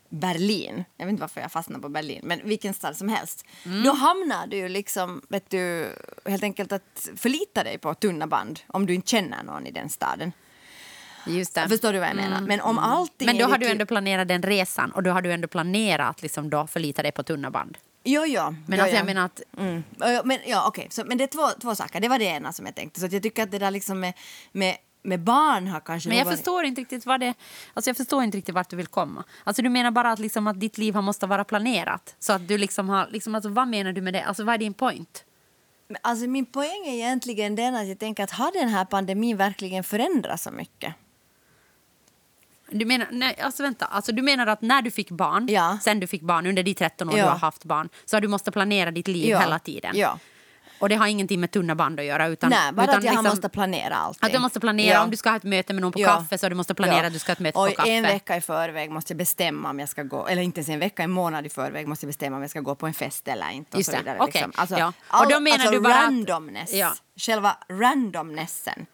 Speaker 3: Berlin. Jag vet inte varför jag fastnar på Berlin, men vilken stad som helst.
Speaker 2: Mm.
Speaker 3: Då hamnar du liksom, vet du, helt enkelt att förlita dig på tunna band om du inte känner någon i den staden.
Speaker 2: Just det.
Speaker 3: Förstår du vad jag menar? Men om allting
Speaker 2: Mm. Men då har du ändå
Speaker 3: liv-
Speaker 2: planerat den resan och då har du ändå planerat att liksom då förlita dig på tunna band.
Speaker 3: Jo, jo.
Speaker 2: Men
Speaker 3: jo,
Speaker 2: alltså jag menar att
Speaker 3: Mm. Men, ja. Så, men det är två, två saker. Det var det ena som jag tänkte. Så jag tycker att det där liksom med, med, med barn har kanske...
Speaker 2: Men jag
Speaker 3: varit-
Speaker 2: förstår inte riktigt vad det... Alltså jag förstår inte riktigt vart du vill komma. Alltså du menar bara att, liksom att ditt liv har måste vara planerat? Så att du liksom har... Liksom, alltså vad menar du med det? Alltså vad är din point?
Speaker 3: Alltså min poäng är egentligen den att jag tänker att har den här pandemin verkligen förändrats så mycket?
Speaker 2: Du menar, nej, alltså vänta, alltså du menar att när du fick barn,
Speaker 3: Ja.
Speaker 2: sen du fick barn, under de 13 år
Speaker 3: Ja.
Speaker 2: du har haft barn, så har du måste planera ditt liv
Speaker 3: Ja.
Speaker 2: hela tiden?
Speaker 3: Ja.
Speaker 2: Och det har ingenting med tunna band att göra? Utan,
Speaker 3: Nej, bara
Speaker 2: utan
Speaker 3: att jag
Speaker 2: liksom,
Speaker 3: måste planera allting.
Speaker 2: Att du måste planera
Speaker 3: Ja.
Speaker 2: om du ska ha ett möte med någon på
Speaker 3: Ja.
Speaker 2: kaffe så du måste planera
Speaker 3: Ja.
Speaker 2: att du ska ha ett möte
Speaker 3: och
Speaker 2: på kaffe.
Speaker 3: en vecka i förväg måste jag bestämma om jag ska gå, eller inte ens en vecka, en månad i förväg måste jag bestämma om jag ska gå på en fest eller inte. Och
Speaker 2: Just
Speaker 3: så vidare,
Speaker 2: Okej.
Speaker 3: liksom. alltså,
Speaker 2: Ja. Och
Speaker 3: all,
Speaker 2: då menar
Speaker 3: alltså
Speaker 2: du bara att-
Speaker 3: randomness,
Speaker 2: Ja.
Speaker 3: själva randomnessen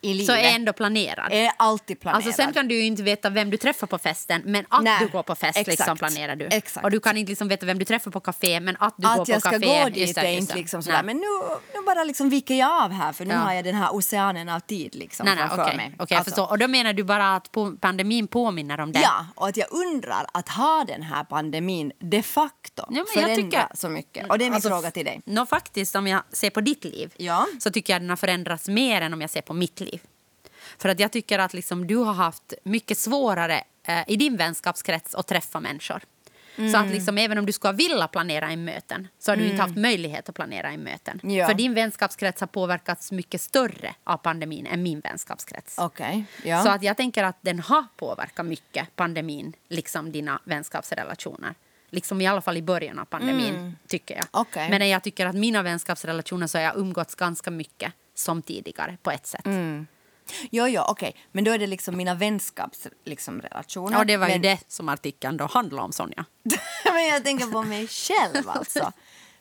Speaker 3: i livet
Speaker 2: så är ändå planerad.
Speaker 3: är alltid planerad.
Speaker 2: Alltså sen kan du inte veta vem du träffar på festen men att
Speaker 3: Nej,
Speaker 2: du går på fest liksom
Speaker 3: exakt.
Speaker 2: planerar du.
Speaker 3: Exakt.
Speaker 2: Och du kan inte liksom veta vem du träffar på café men att du går
Speaker 3: att
Speaker 2: på
Speaker 3: jag ska gå
Speaker 2: just
Speaker 3: dit
Speaker 2: det,
Speaker 3: är
Speaker 2: just
Speaker 3: inte liksom sådär, men nu, nu bara liksom viker jag av här för nu
Speaker 2: Ja.
Speaker 3: har jag den här oceanen av tid liksom
Speaker 2: Nej, nej,
Speaker 3: framför
Speaker 2: okej.
Speaker 3: mig.
Speaker 2: Jag
Speaker 3: Alltså.
Speaker 2: Och då menar du bara att pandemin påminner om det?
Speaker 3: Ja, och att jag undrar att ha den här pandemin de facto
Speaker 2: men jag
Speaker 3: förändrar
Speaker 2: tycker-
Speaker 3: så mycket. Och det är min
Speaker 2: Alltså,
Speaker 3: fråga till dig.
Speaker 2: Nå, faktiskt, om jag ser på ditt liv
Speaker 3: Ja.
Speaker 2: så tycker jag den har förändrats mer än om jag ser på mitt liv. För att jag tycker att liksom, du har haft mycket svårare eh, i din vänskapskrets att träffa människor. Så
Speaker 3: Mm.
Speaker 2: att liksom, även om du skulle vilja planera en möten så har du inte haft möjlighet att planera en möten.
Speaker 3: Ja.
Speaker 2: För din vänskapskrets har påverkats mycket större av pandemin än min vänskapskrets.
Speaker 3: Okej, ja.
Speaker 2: Så att jag tänker att den har påverkat mycket, pandemin, liksom dina vänskapsrelationer. Liksom i alla fall i början av pandemin, tycker jag.
Speaker 3: Mm. Okej.
Speaker 2: Men jag tycker att mina vänskapsrelationer så har jag umgåtts ganska mycket som tidigare på ett sätt.
Speaker 3: Mm. Jo, jo, okej. Men då är det liksom mina vänskapsrelationer. Liksom, relationer.
Speaker 2: Och det var ju
Speaker 3: men,
Speaker 2: det som artikeln då handlade om, Sonja. (laughs)
Speaker 3: men jag tänker på mig själv alltså.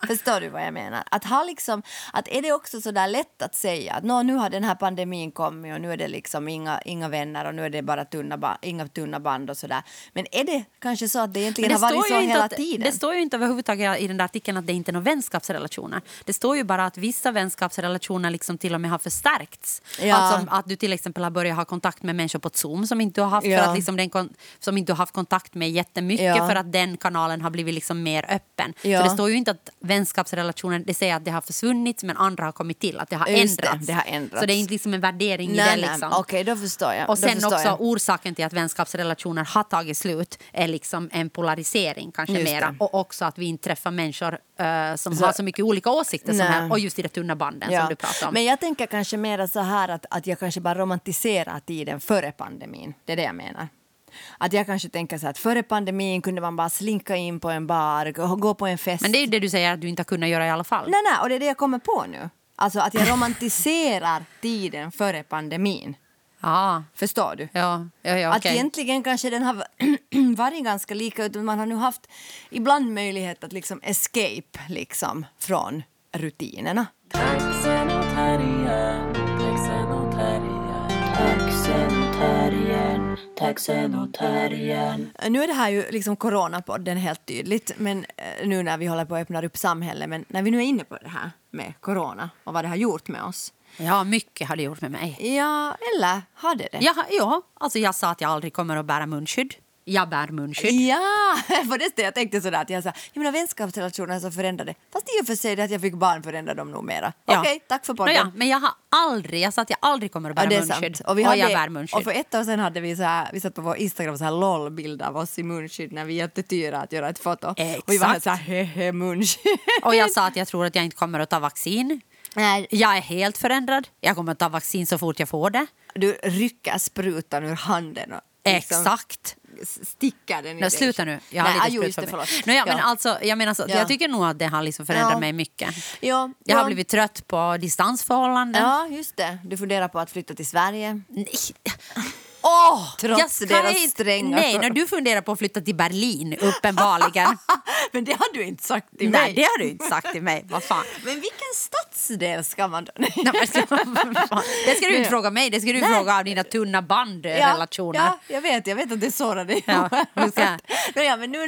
Speaker 3: Förstår du vad jag menar? Att ha liksom, att är det också så där lätt att säga att Nå, nu har den här pandemin kommit och nu är det liksom inga, inga vänner och nu är det bara tunna ba- inga tunna band och sådär. Men är det kanske så att det egentligen har varit så hela
Speaker 2: att,
Speaker 3: tiden?
Speaker 2: det står ju inte överhuvudtaget i den där artikeln att det inte är några vänskapsrelationer. Det står ju bara att vissa vänskapsrelationer liksom till och med har förstärkts.
Speaker 3: Ja.
Speaker 2: Alltså att du till exempel har börjat ha kontakt med människor på Zoom som inte har haft,
Speaker 3: Ja.
Speaker 2: för att liksom den som inte har haft kontakt med jättemycket
Speaker 3: Ja.
Speaker 2: för att den kanalen har blivit liksom mer öppen.
Speaker 3: Ja.
Speaker 2: Så det står ju inte att vänskapsrelationer, det säger att det har försvunnit men andra har kommit till, att det har
Speaker 3: Just det,
Speaker 2: ändrats.
Speaker 3: det har ändrats.
Speaker 2: Så det är inte liksom en värdering i
Speaker 3: nej,
Speaker 2: det.
Speaker 3: nej,
Speaker 2: Liksom.
Speaker 3: Okej, då förstår jag.
Speaker 2: Och sen också
Speaker 3: jag.
Speaker 2: orsaken till att vänskapsrelationer har tagit slut är liksom en polarisering kanske
Speaker 3: Just
Speaker 2: mera.
Speaker 3: det.
Speaker 2: Och också att vi inte träffar människor eh, som
Speaker 3: Så-
Speaker 2: har så mycket olika åsikter som
Speaker 3: Nej.
Speaker 2: här, och just i de tunna banden som du pratar om.
Speaker 3: Men jag tänker kanske mer så här att, att jag kanske bara romantiserar tiden före pandemin. Det är det jag menar. Att jag kanske tänker så att före pandemin kunde man bara slinka in på en bar, gå gå på en fest.
Speaker 2: Men det är ju det du säger att du inte har kunnat göra i alla fall.
Speaker 3: Nej, nej, och det är det jag kommer på nu. Alltså att jag romantiserar (laughs) tiden före pandemin.
Speaker 2: Ja,
Speaker 3: Förstår du?
Speaker 2: ja, ja, ja
Speaker 3: Att
Speaker 2: okej.
Speaker 3: egentligen kanske den har (clears throat) varit ganska lika, utan man har nu haft ibland möjlighet att liksom escape liksom från rutinerna.
Speaker 1: Taxen och terriern, taxen och terriern, taxen taxen och terriern.
Speaker 3: Nu är det här ju liksom coronapodden helt tydligt, men eh, nu när vi håller på att öppna upp samhället, men när vi nu är inne på det här med corona och vad det har gjort med oss.
Speaker 2: Ja, mycket har det gjort med mig.
Speaker 3: Ja, eller har det det?
Speaker 2: Ja, ja, alltså jag sa att jag aldrig kommer att bära munskydd. Jag bär munskydd.
Speaker 3: Ja, (laughs) för det jag tänkte sådär att jag sa, jag menar vänskapsrelationer som förändrade. Fast i och för sig det att jag fick barn förändrar dem nog mera.
Speaker 2: Ja.
Speaker 3: Okej, tack för podden.
Speaker 2: Nåja, men jag har aldrig, jag sa att jag aldrig kommer att bära
Speaker 3: Ja,
Speaker 2: munskydd.
Speaker 3: Och, vi
Speaker 2: jag
Speaker 3: hade,
Speaker 2: bär munskydd.
Speaker 3: och för ett år sedan hade vi så här, vi satt på vår Instagram så här LOL-bild av oss i munskydd när vi hjälpte Tyra att göra ett foto. Och vi var
Speaker 2: Exakt.
Speaker 3: så här hehe munskydd.
Speaker 2: Och jag sa att jag tror att jag inte kommer att ta vaccin.
Speaker 3: Nej,
Speaker 2: Jag är helt förändrad. Jag kommer att ta vaccin så fort jag får det.
Speaker 3: du rycker sprutan ur handen och liksom
Speaker 2: Exakt.
Speaker 3: Stickar den i
Speaker 2: Nej, sluta nu. Jag har
Speaker 3: Nej,
Speaker 2: lite
Speaker 3: ah, just det,
Speaker 2: mig.
Speaker 3: förlåt.
Speaker 2: Nåja, men
Speaker 3: Ja.
Speaker 2: alltså, jag, menar så,
Speaker 3: Ja.
Speaker 2: jag tycker nog att det har liksom förändrat
Speaker 3: Ja.
Speaker 2: mig mycket.
Speaker 3: Ja,
Speaker 2: Jag
Speaker 3: ja.
Speaker 2: har blivit trött på distansförhållanden.
Speaker 3: Ja, just det. Du funderar på att flytta till Sverige.
Speaker 2: Nej. Åh,
Speaker 3: Trots
Speaker 2: jag
Speaker 3: deras
Speaker 2: inte-
Speaker 3: stränga
Speaker 2: Nej, när du funderar på att flytta till Berlin, uppenbarligen. (laughs)
Speaker 3: Men det har du inte sagt till
Speaker 2: Nej,
Speaker 3: mig.
Speaker 2: det har du inte sagt till mig. Vad fan.
Speaker 3: Men vilken stadsdel ska man då... (laughs) Nej.
Speaker 2: Nej, det ska du inte fråga mig, det ska du
Speaker 3: Nej.
Speaker 2: fråga av dina tunna band-relationer.
Speaker 3: Ja, ja, jag vet, jag vet att det sårar dig.
Speaker 2: Ja, ska
Speaker 3: ja, men nu.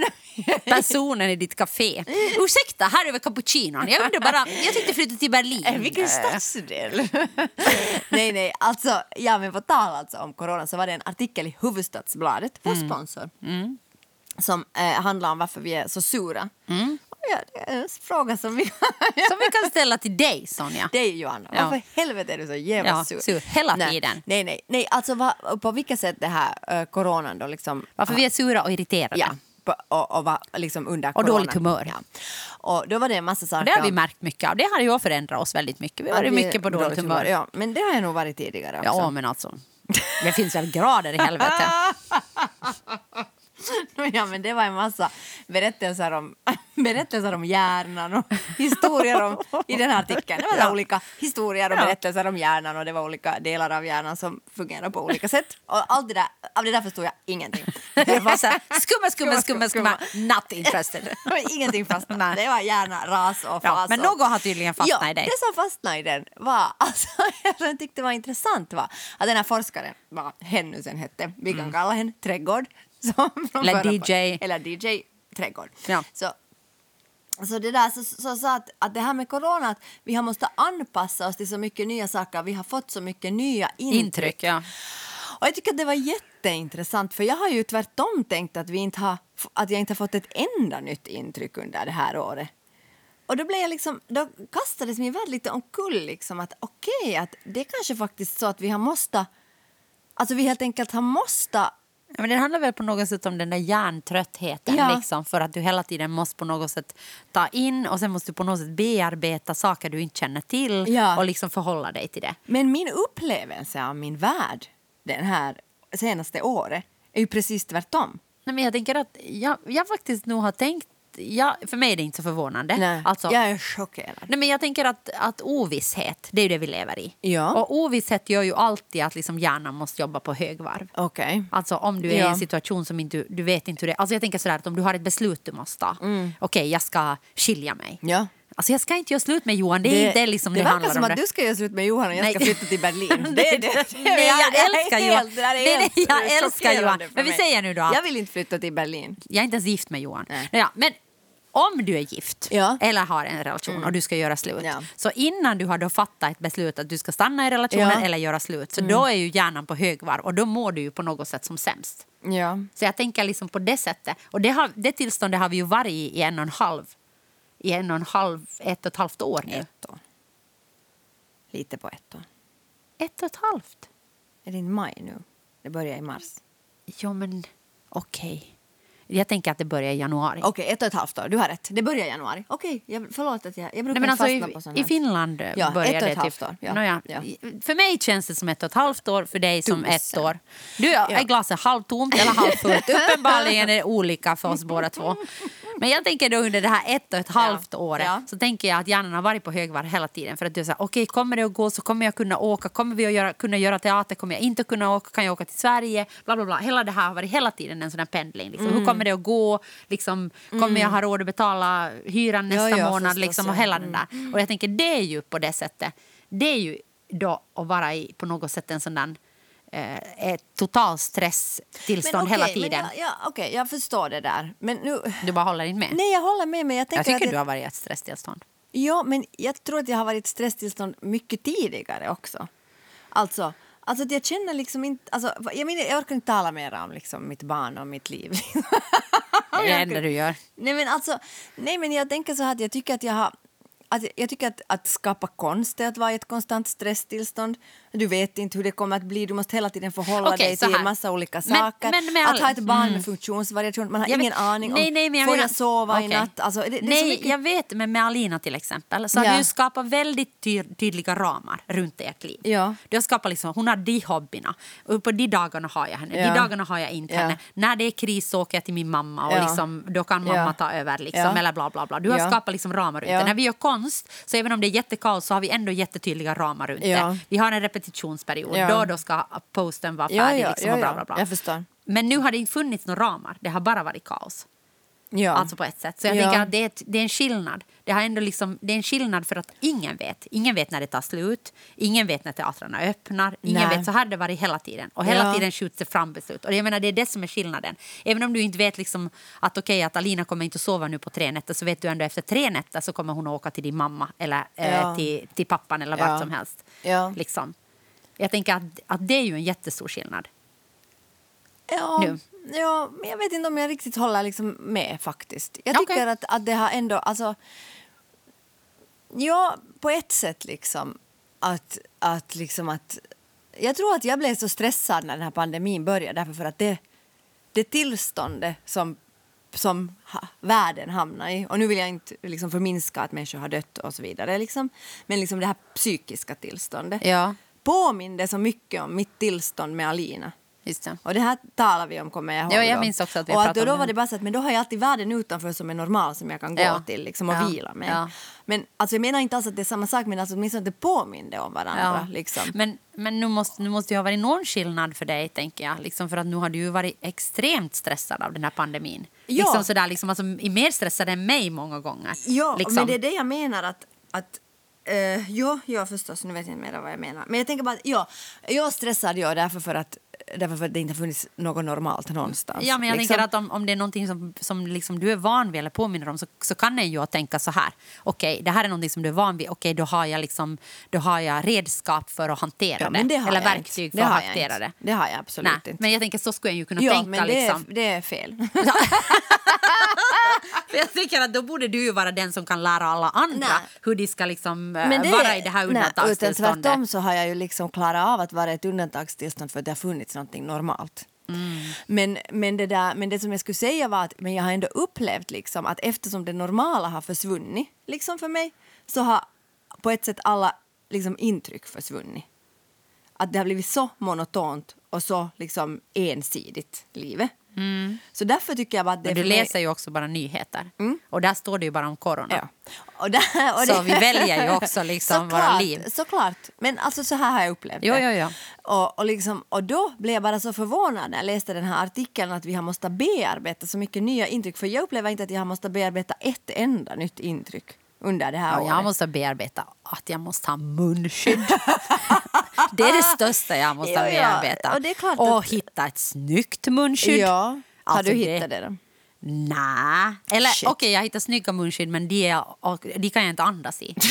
Speaker 2: Personen i ditt café. Ursäkta, här över cappuccinon. Jag undrar bara, jag tänkte flytta till Berlin.
Speaker 3: Eh, Vilken stadsdel? (laughs) nej, nej, alltså, ja, men på tal alltså om corona så var det en artikel i Hufvudstadsbladet, vår
Speaker 2: Mm.
Speaker 3: sponsor, som eh, handlar om varför vi är så sura.
Speaker 2: Mm.
Speaker 3: Ja, det är en fråga som vi... (laughs)
Speaker 2: Som vi kan ställa till dig, Sonja.
Speaker 3: dig Johanna,
Speaker 2: Ja.
Speaker 3: varför helvete är du så jävla
Speaker 2: Ja,
Speaker 3: sur?
Speaker 2: sur hela
Speaker 3: nej,
Speaker 2: tiden.
Speaker 3: Nej, nej, nej, alltså vad, på vilka sätt det här uh, coronan då liksom...
Speaker 2: Varför vi är sura och irriterade.
Speaker 3: Ja, på, och, och var liksom under
Speaker 2: Och dåligt humör.
Speaker 3: Ja. Och då var det en massa saker...
Speaker 2: Det har vi märkt mycket av. Det har ju förändrat oss väldigt mycket. Vi har varit mycket på dåligt humör.
Speaker 3: Ja, men det har jag nog varit tidigare också.
Speaker 2: Ja, men alltså. Det finns väl grader i helvete. (laughs) (laughs)
Speaker 3: Ja, men det var en massa berättelser om, (laughs) berättelser om hjärnan och historier om, i den här artikeln. Det var
Speaker 2: Ja.
Speaker 3: olika historier och
Speaker 2: Ja.
Speaker 3: berättelser om hjärnan och det var olika delar av hjärnan som fungerar på olika sätt. Och allt det där, av det där förstod jag ingenting. (laughs)
Speaker 2: Det var så här, skumma, skumma, skumma, skumma, not interested.
Speaker 3: ingenting fastnade. Det var hjärna, ras och
Speaker 2: Ja,
Speaker 3: fas.
Speaker 2: men
Speaker 3: och-
Speaker 2: något har tydligen fastnat
Speaker 3: ja,
Speaker 2: i dig.
Speaker 3: Det som fastnade i den var, alltså, jag tyckte var intressant var att den här forskaren, vad hen nu sen hette, vi kan kalla henne Trädgård. (laughs) Som från.
Speaker 2: Eller DJ.
Speaker 3: Eller DJ Trädgård.
Speaker 2: Ja.
Speaker 3: Så, så det där så, så sa att, att det här med corona, att vi har måste anpassa oss till så mycket nya saker, vi har fått så mycket nya intryck.
Speaker 2: Intryck, ja.
Speaker 3: Och jag tycker att det var jätteintressant för jag har ju tvärtom tänkt att, vi inte har, att jag inte har fått ett enda nytt intryck under det här året. Och då blev jag liksom, då kastades min värld lite omkull liksom att okej, att det är kanske faktiskt så att vi har måste, alltså vi helt enkelt har måste
Speaker 2: Men det handlar väl på något sätt om den där hjärntröttheten.
Speaker 3: Ja.
Speaker 2: Liksom, för att du hela tiden måste på något sätt ta in och sen måste du på något sätt bearbeta saker du inte känner till
Speaker 3: Ja.
Speaker 2: och liksom förhålla dig till det.
Speaker 3: Men min upplevelse av min värld den här senaste året är ju precis tvärtom.
Speaker 2: Nej, men jag tänker att jag, jag faktiskt nog har tänkt... Jag, för mig är det inte så förvånande.
Speaker 3: Nej,
Speaker 2: Alltså,
Speaker 3: jag är chockerad.
Speaker 2: Nej, men jag tänker att, att ovisshet, det är det vi lever i.
Speaker 3: Ja.
Speaker 2: Och ovisshet gör ju alltid att liksom hjärnan måste jobba på högvarv.
Speaker 3: Okej.
Speaker 2: Alltså om du är i
Speaker 3: Ja.
Speaker 2: en situation som inte, du vet inte hur det Alltså jag tänker sådär att om du har ett beslut du måste ta. Okej, jag ska skilja mig.
Speaker 3: Mm. Ja.
Speaker 2: Alltså jag ska inte göra slut med Johan, det är inte liksom det,
Speaker 3: det
Speaker 2: handlar
Speaker 3: verkar som
Speaker 2: om
Speaker 3: att
Speaker 2: det.
Speaker 3: du ska göra slut med Johan och jag ska flytta till Berlin. (laughs) Det är det.
Speaker 2: Nej, jag
Speaker 3: är
Speaker 2: älskar Johan.
Speaker 3: det är helt
Speaker 2: jag älskar Johan. Men vi säger nu då
Speaker 3: Jag vill inte flytta till Berlin.
Speaker 2: Jag är inte ens gift med Johan.
Speaker 3: Nej.
Speaker 2: Ja, men om du är gift
Speaker 3: Ja. Mm.
Speaker 2: eller har en relation och du ska göra slut.
Speaker 3: Ja.
Speaker 2: Så innan du har då fattat ett beslut att du ska stanna i relationen
Speaker 3: Ja. Mm.
Speaker 2: eller göra slut. Så då är ju hjärnan på högvarv och då mår du ju på något sätt som sämst.
Speaker 3: Ja.
Speaker 2: Så jag tänker liksom på det sättet. Och det, har, det tillståndet har vi ju varit i i en och en halv, i en och en halv, ett och ett halvt år nu.
Speaker 3: Ett år. Lite på ett år.
Speaker 2: Ett och ett halvt?
Speaker 3: Är det inte maj nu? Det börjar i mars.
Speaker 2: Jo, men okej. Jag tänker att det börjar i januari.
Speaker 3: Okej, ett och ett halvt år. Du har rätt. Det börjar i januari. Okej, jag, förlåt att jag, jag brukar
Speaker 2: Nej, men alltså,
Speaker 3: fastna
Speaker 2: i,
Speaker 3: på sånt
Speaker 2: I. Finland eh,
Speaker 3: Ja,
Speaker 2: börjar
Speaker 3: ett och
Speaker 2: det
Speaker 3: ett halvt
Speaker 2: typ...
Speaker 3: år, ja.
Speaker 2: Nåja,
Speaker 3: Ja.
Speaker 2: För mig känns det som ett och ett halvt år, för dig som
Speaker 3: Tusen.
Speaker 2: ett år. Du, är
Speaker 3: Ja.
Speaker 2: glaset halvtomt eller halvfullt? (laughs) Uppenbarligen är det olika för oss båda två. Men jag tänker då under det här ett och ett halvt året
Speaker 3: Ja.
Speaker 2: så tänker jag att hjärnan har varit på högvarv hela tiden. För att du säger, okej, kommer det att gå så kommer jag kunna åka. Kommer vi att göra, kunna göra teater? Kommer jag inte kunna åka? Kan jag åka till Sverige? Bla, bla, bla. Hela det här har varit hela tiden en sån här pendling. Liksom.
Speaker 3: Mm.
Speaker 2: Hur kommer det att gå? Liksom, kommer jag ha råd att betala hyran nästa
Speaker 3: Ja, ja,
Speaker 2: månad?
Speaker 3: förstås,
Speaker 2: Liksom, och
Speaker 3: ja.
Speaker 2: hela den där. Och jag tänker, det är ju på det sättet. Det är ju då att vara i på något sätt en sån där ett total stresstillstånd
Speaker 3: okej,
Speaker 2: hela
Speaker 3: men
Speaker 2: tiden.
Speaker 3: jag- Ja, Okej, jag förstår det där. Men nu...
Speaker 2: Du bara håller inte med?
Speaker 3: Nej, jag håller med. Men jag, tänker
Speaker 2: jag tycker
Speaker 3: att
Speaker 2: du har varit i ett stresstillstånd.
Speaker 3: Ja, men jag tror att jag har varit i ett stresstillstånd mycket tidigare också. Alltså, alltså att jag känner liksom inte... Alltså, jag, menar, jag orkar inte tala mer om liksom, mitt barn och mitt liv. (laughs)
Speaker 2: Det är det enda du gör.
Speaker 3: Nej, men alltså, nej, men jag tänker så här att jag tycker att jag har... Att jag tycker att, att skapa konst är att vara i ett konstant stresstillstånd. Du vet inte hur det kommer att bli. Du måste hela tiden förhålla
Speaker 2: Okej,
Speaker 3: dig till en massa olika
Speaker 2: Men-
Speaker 3: saker.
Speaker 2: men
Speaker 3: att
Speaker 2: all-
Speaker 3: ha ett barn
Speaker 2: Mm.
Speaker 3: med funktionsvariation. Man har
Speaker 2: Jag
Speaker 3: ingen
Speaker 2: vet-
Speaker 3: aning om...
Speaker 2: nej, nej, men jag
Speaker 3: får
Speaker 2: menar-
Speaker 3: jag sova i
Speaker 2: Okej.
Speaker 3: natt? Alltså, det, det
Speaker 2: Nej,
Speaker 3: mycket...
Speaker 2: jag vet, men med Alina till exempel så har
Speaker 3: Ja.
Speaker 2: du skapat väldigt ty tydliga ramar runt ert liv.
Speaker 3: Ja.
Speaker 2: Du har skapat liksom, hon har de hobbyerna. Och på de dagarna har jag henne,
Speaker 3: Ja.
Speaker 2: de dagarna har jag inte
Speaker 3: Ja.
Speaker 2: henne. När det är kris så åker jag till min mamma och
Speaker 3: Ja.
Speaker 2: liksom, då kan mamma ta över. Liksom. Eller bla bla bla. Du har skapat liksom ramar runt det. När vi gör konst, så även om det är jättekaos så har vi ändå jättetydliga ramar runt det. Vi har en repetition repetitionsperiod.
Speaker 3: Ja.
Speaker 2: Då, då ska posten vara färdig.
Speaker 3: ja,
Speaker 2: liksom, och bla, bla, bla.
Speaker 3: Jag förstår.
Speaker 2: Men nu har det inte funnits några ramar. Det har bara varit kaos.
Speaker 3: Ja.
Speaker 2: Alltså på ett sätt. Så jag
Speaker 3: Ja.
Speaker 2: tänker att det är, ett, det är en skillnad. Det, har ändå liksom, det är en skillnad för att ingen vet. Ingen vet när det tar slut. Ingen vet när teatrarna öppnar. Ingen
Speaker 3: Nej.
Speaker 2: vet. Så här har det varit hela tiden. Och hela
Speaker 3: Ja.
Speaker 2: tiden skjuts det fram beslut. Och jag menar, det är det som är skillnaden. Även om du inte vet liksom att okej, att Alina kommer inte att sova nu på tre nätter så vet du ändå efter tre nätter så kommer hon att åka till din mamma eller eh,
Speaker 3: Ja.
Speaker 2: till, till pappan eller vart som helst. Liksom. Jag tänker att, att det är ju en jättestor skillnad.
Speaker 3: Ja,
Speaker 2: nu.
Speaker 3: ja, men jag vet inte om jag riktigt håller liksom med faktiskt. Jag tycker
Speaker 2: Okej.
Speaker 3: att, att det har ändå, alltså... Ja, på ett sätt liksom att, att liksom att... Jag tror att jag blev så stressad när den här pandemin började därför för att det, det tillståndet som, som ha, världen hamnar i och nu vill jag inte liksom förminska att människor har dött och så vidare liksom, men liksom det här psykiska tillståndet
Speaker 2: Ja,
Speaker 3: påminde så mycket om mitt tillstånd med Alina.
Speaker 2: just det.
Speaker 3: Och det här talar vi om, kommer jag ihåg.
Speaker 2: Ja, jag minns också att vi
Speaker 3: och
Speaker 2: pratade
Speaker 3: då, då var
Speaker 2: det.
Speaker 3: det bara så att men då har jag alltid världen utanför som är normal som jag kan gå
Speaker 2: Ja.
Speaker 3: till liksom, och
Speaker 2: Ja.
Speaker 3: vila med.
Speaker 2: Ja.
Speaker 3: Men alltså, jag menar inte alls att det är samma sak men alltså, åtminstone att det påminde om varandra. Liksom.
Speaker 2: Men, men nu måste, nu måste ju ha varit någon skillnad för dig, tänker jag. Liksom för att nu har du ju varit extremt stressad av den här pandemin.
Speaker 3: Ja.
Speaker 2: Liksom sådär, liksom, alltså, mer stressad än mig många gånger.
Speaker 3: Ja,
Speaker 2: liksom.
Speaker 3: men det är det jag menar att, att Eh, uh, jo, ja förstås, nu vet jag inte mer vad jag menar. Men jag tänker bara att ja, jag stressade jag därför för att därför för att det inte har funnits något normalt någonstans.
Speaker 2: Ja, men jag
Speaker 3: liksom.
Speaker 2: tänker att om, om det är någonting som, som liksom du är van vid eller påminner om så, så kan en ju tänka så här. Okej, det här är någonting som du är van vid. Okej, då har jag liksom, då har jag redskap för att hantera
Speaker 3: ja,
Speaker 2: det.
Speaker 3: det
Speaker 2: eller verktyg
Speaker 3: inte.
Speaker 2: för att hantera
Speaker 3: inte.
Speaker 2: det.
Speaker 3: Det har jag absolut
Speaker 2: Nej,
Speaker 3: inte.
Speaker 2: men jag tänker så skulle jag ju kunna
Speaker 3: ja,
Speaker 2: tänka.
Speaker 3: men det,
Speaker 2: liksom.
Speaker 3: är, det är fel. (laughs)
Speaker 2: Jag tänker att då borde du ju vara den som kan lära alla andra
Speaker 3: Nej.
Speaker 2: hur de ska liksom, eh, vara i det här
Speaker 3: nej, utan
Speaker 2: undantagstillståndet.
Speaker 3: tvärtom så har jag ju liksom klarat av att vara i ett undantagstillstånd för att det har funnits någonting normalt.
Speaker 2: Mm.
Speaker 3: Men, men, det där, men det som jag skulle säga var att men jag har ändå upplevt liksom att eftersom det normala har försvunnit liksom för mig så har på ett sätt alla liksom, intryck försvunnit. Att det har blivit så monotont och så liksom ensidigt, livet. Så därför tycker jag bara att det
Speaker 2: Men du
Speaker 3: mig-
Speaker 2: läser ju också bara nyheter. Och där står det ju bara om corona.
Speaker 3: Ja. Och där, och
Speaker 2: Så vi väljer ju också (laughs) liksom våra
Speaker 3: Såklart,
Speaker 2: liv.
Speaker 3: Såklart. Men alltså så här har jag upplevt
Speaker 2: Jo,
Speaker 3: det.
Speaker 2: jo, jo.
Speaker 3: Och, och, liksom, och då blev jag bara så förvånad när jag läste den här artikeln att vi har måste bearbeta så mycket nya intryck. För jag upplever inte att jag har måste bearbeta ett enda nytt intryck under det här
Speaker 2: Ja,
Speaker 3: året.
Speaker 2: jag måste bearbeta att jag måste ha munskydd. (laughs) det är det största jag måste
Speaker 3: Ja,
Speaker 2: bearbeta.
Speaker 3: Och det är klart
Speaker 2: och
Speaker 3: att-
Speaker 2: hitta ett snyggt munskydd.
Speaker 3: Ja, har
Speaker 2: Alltså,
Speaker 3: du
Speaker 2: det-
Speaker 3: hittat det då?
Speaker 2: Nej. Eller okej, jag hittar snygga munskydd men de, är, de kan jag inte andas i. (laughs)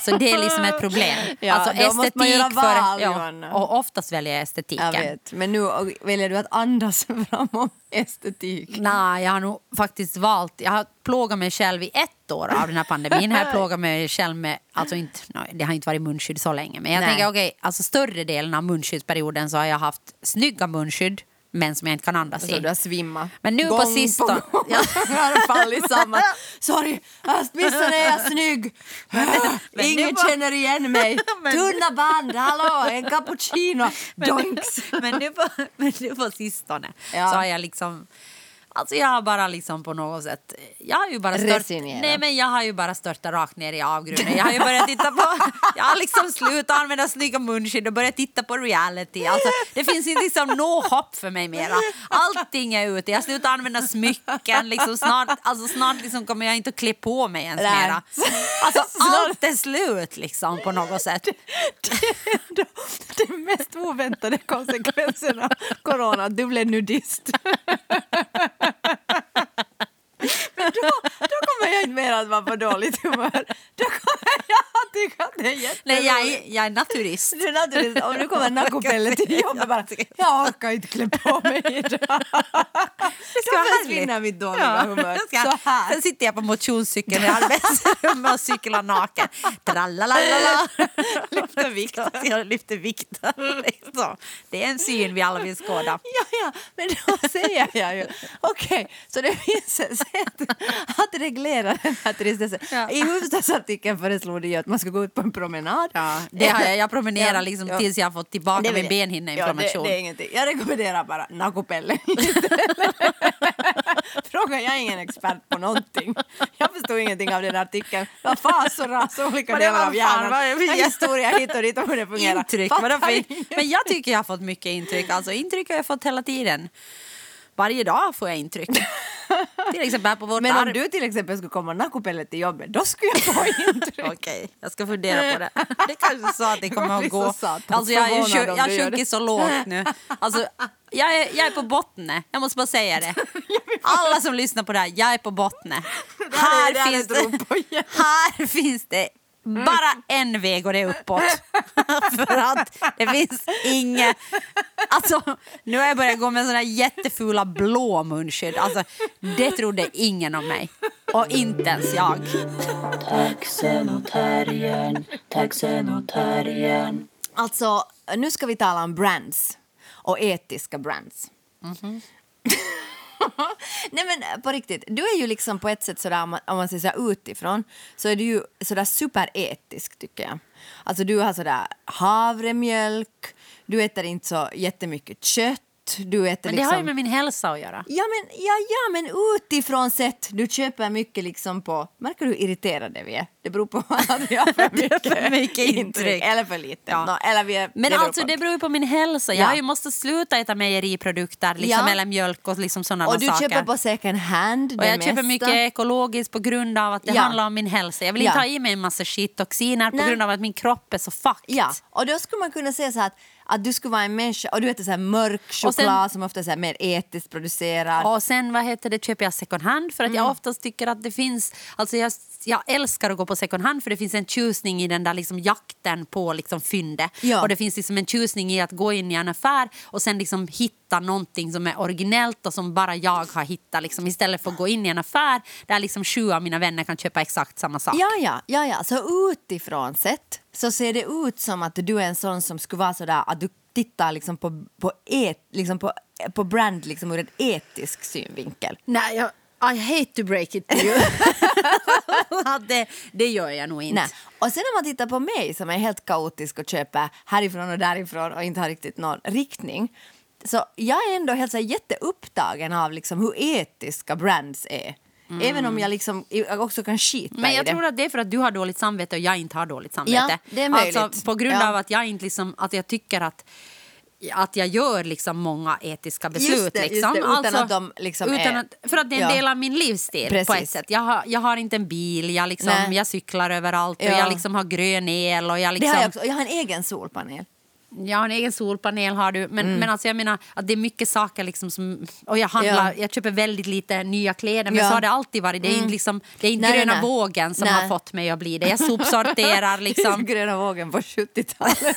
Speaker 2: Så det är liksom ett problem. (laughs)
Speaker 3: Ja,
Speaker 2: alltså
Speaker 3: val,
Speaker 2: för,
Speaker 3: Johanna.
Speaker 2: Och oftast väljer jag estetiken.
Speaker 3: Jag vet. Men nu väljer du att andas (laughs) framom estetik.
Speaker 2: Nej, jag har nog faktiskt valt... Jag har plågat mig själv i ett år av den här pandemin. Jag har plågat mig själv med... Alltså inte, nej, det har inte varit munskydd så länge. Men jag
Speaker 3: Nej.
Speaker 2: tänker, okej, alltså större delen av munskyddsperioden så har jag haft snygga munskydd men som jag inte kan andas
Speaker 3: Så
Speaker 2: i.
Speaker 3: du har svimmat.
Speaker 2: Men nu på
Speaker 3: Gång
Speaker 2: sistone-
Speaker 3: gång. Jag har fallit samman. (laughs) Sorry, åtminstone är jag snygg. (laughs)
Speaker 2: men
Speaker 3: Ingen
Speaker 2: nu på-
Speaker 3: känner igen mig. (laughs)
Speaker 2: Men-
Speaker 3: Tunna band, hallå, en cappuccino. Doinks.
Speaker 2: men, nu på, men nu på sistone
Speaker 3: Ja.
Speaker 2: så har jag liksom... Alltså jag har bara liksom på något sätt... Jag har ju bara stört, nej men jag har ju bara störtat rakt ner i avgrunden. Jag har ju börjat titta på... Jag har liksom slutat använda snygga munskydd och börjat titta på reality. Alltså, det finns inte liksom något hopp för mig mera. Allting är ute. Jag har slutat använda smycken. Liksom snart alltså snart liksom kommer jag inte att klä på mig ens
Speaker 3: Nej.
Speaker 2: mera. Alltså (laughs) allt är slut liksom på något sätt.
Speaker 3: Det är de mest oväntade konsekvenserna av corona. Du blev nudist. Men då, då kommer jag inte mer att vara på dåligt humör. Då kommer jag tycka att det är jätteroligt.
Speaker 2: Nej, jag jag är naturist.
Speaker 3: Du är naturligtvis, om du kommer Nakopelle till (laughs) jobbet bara jag orkar inte klä på mig idag.
Speaker 2: Det ska
Speaker 3: mitt dåliga humör. Så här.
Speaker 2: Sen sitter jag på motionscykeln i arbetsrummet och cyklar naken. Lyfter vikt. (laughs) Jag lyfter vikt. Liksom. Det är en syn vi alla vill skåda.
Speaker 3: Ja, ja, men då säger jag ju. Okej, så det finns ett sätt att reglera den här tristessen.
Speaker 2: Ja.
Speaker 3: I huvudstadsartikeln föreslog ju att man ska gå ut på en promenad.
Speaker 2: Ja, (laughs) det har jag. Jag promenerar
Speaker 3: Ja,
Speaker 2: liksom tills jag har fått tillbaka
Speaker 3: Det
Speaker 2: min benhinneinflammation.
Speaker 3: Ja, det, det är ingenting. Jag rekommenderar bara Nakopelle. (laughs) (laughs) Fråga, jag är ingen expert på någonting. Jag förstod ingenting av den artikeln. Vad fasor alltså olika
Speaker 2: Men det
Speaker 3: delar av
Speaker 2: fan,
Speaker 3: hjärnan.
Speaker 2: vad
Speaker 3: Historia hit och dit och hur det fungerar.
Speaker 2: Intryck, vadå för, men jag tycker jag har fått mycket intryck. Alltså intryck har jag fått hela tiden. Varje dag får jag intryck. (laughs) Till exempel här på vårt
Speaker 3: Men om
Speaker 2: arv-
Speaker 3: du till exempel skulle komma nakupelle till jobbet, då skulle jag få (laughs) intryck.
Speaker 2: Okej, jag ska fundera på det. (laughs) Det kanske så att det kommer att gå. Alltså jag sjunker
Speaker 3: det.
Speaker 2: så lågt nu. Alltså, jag, är, jag är på botten. Jag måste bara säga det. Alla som lyssnar på det här, jag är på botten. Här finns, det, här finns det bara en väg och det är uppåt. (laughs) För att det finns inget... Alltså, nu har jag börjat gå med såna här jättefula blå munskydd. Alltså, det trodde ingen om mig. Och inte ens jag.
Speaker 1: Taxen och terriern, taxen och terriern.
Speaker 3: Alltså, nu ska vi tala om brands och etiska brands. (laughs) Nej men på riktigt, du är ju liksom på ett sätt sådär om man, om man ser så utifrån så är du ju sådär superetisk tycker jag. Alltså du har sådär havremjölk, du äter inte så jättemycket kött, du äter
Speaker 2: Men det
Speaker 3: liksom...
Speaker 2: har ju med min hälsa att göra.
Speaker 3: Ja men, ja, ja, men utifrån sett, du köper mycket liksom på... Märker du hur irriterade vi är? Det beror på att (laughs) vi har för mycket,
Speaker 2: för mycket intryck.
Speaker 3: Eller för lite.
Speaker 2: Ja.
Speaker 3: Nå, eller vi är,
Speaker 2: Men
Speaker 3: det
Speaker 2: alltså
Speaker 3: på.
Speaker 2: det beror ju på min hälsa.
Speaker 3: Ja.
Speaker 2: Jag ju måste sluta äta mejeriprodukter liksom,
Speaker 3: Ja.
Speaker 2: eller mjölk och liksom sådana
Speaker 3: Och du
Speaker 2: saker.
Speaker 3: köper på second hand,
Speaker 2: och jag köper
Speaker 3: mesta.
Speaker 2: mycket ekologiskt på grund av att det
Speaker 3: Ja.
Speaker 2: handlar om min hälsa. Jag vill
Speaker 3: Ja.
Speaker 2: inte ha i mig en massa skittoxiner på
Speaker 3: Nej.
Speaker 2: grund av att min kropp är så fucked.
Speaker 3: Ja, och då skulle man kunna säga så här att, att du skulle vara en människa och du äter så här mörk choklad
Speaker 2: sen-
Speaker 3: som ofta är så mer etiskt producerad.
Speaker 2: Och sen vad heter det, köper jag second hand för att
Speaker 3: Mm.
Speaker 2: jag oftast tycker att det finns... Alltså jag, jag älskar att gå på second hand för det finns en tjusning i den där liksom jakten på liksom fyndet.
Speaker 3: Ja.
Speaker 2: Och det finns liksom en tjusning i att gå in i en affär och sen liksom hitta någonting som är originellt och som bara jag har hittat. Liksom, istället för att gå in i en affär där liksom sju av mina vänner kan köpa exakt samma sak.
Speaker 3: Ja, ja, ja, ja. Så utifrån sett så ser det ut som att du är en sån som skulle vara sådär att du tittar liksom på, på, et, liksom på, på brand liksom ur en etisk synvinkel.
Speaker 2: Nej, jag, I hate to break it to you. (laughs) Det, det gör jag nog inte.
Speaker 3: Nej. Och sen när man tittar på mig som är helt kaotisk och köper härifrån och därifrån och inte har riktigt någon riktning. Så jag är ändå helt så här jätteupptagen av liksom hur etiska brands är. Även om jag, liksom, jag också kan skita
Speaker 2: Mm. Men
Speaker 3: i
Speaker 2: jag
Speaker 3: det.
Speaker 2: tror att det är för att du har dåligt samvete och jag inte har dåligt samvete.
Speaker 3: Ja, det är möjligt.
Speaker 2: Alltså, på grund
Speaker 3: Ja.
Speaker 2: av att jag inte liksom, att jag tycker att att jag gör liksom många etiska beslut.
Speaker 3: Just det, just
Speaker 2: liksom.
Speaker 3: det, utan
Speaker 2: alltså,
Speaker 3: att de liksom
Speaker 2: utan
Speaker 3: är-
Speaker 2: att, För att det är en
Speaker 3: Ja.
Speaker 2: del av min livsstil på
Speaker 3: Precis.
Speaker 2: ett sätt. Jag har, jag har inte en bil, jag, liksom,
Speaker 3: Nej.
Speaker 2: jag cyklar överallt och
Speaker 3: Ja.
Speaker 2: jag liksom har grön el. Och jag,
Speaker 3: Det
Speaker 2: liksom,
Speaker 3: har jag, också. jag har en egen solpanel.
Speaker 2: Har en egen solpanel har du. Men, men alltså jag menar att det är mycket saker liksom som... Och jag handlar,
Speaker 3: Ja.
Speaker 2: jag köper väldigt lite nya kläder men
Speaker 3: Ja.
Speaker 2: så har det alltid varit. Det är inte, liksom, det är inte
Speaker 3: Nej,
Speaker 2: gröna
Speaker 3: nej.
Speaker 2: vågen som
Speaker 3: Nej.
Speaker 2: har fått mig att bli det. Jag sopsorterar (laughs) liksom.
Speaker 3: Gröna vågen på 70-talet. (laughs)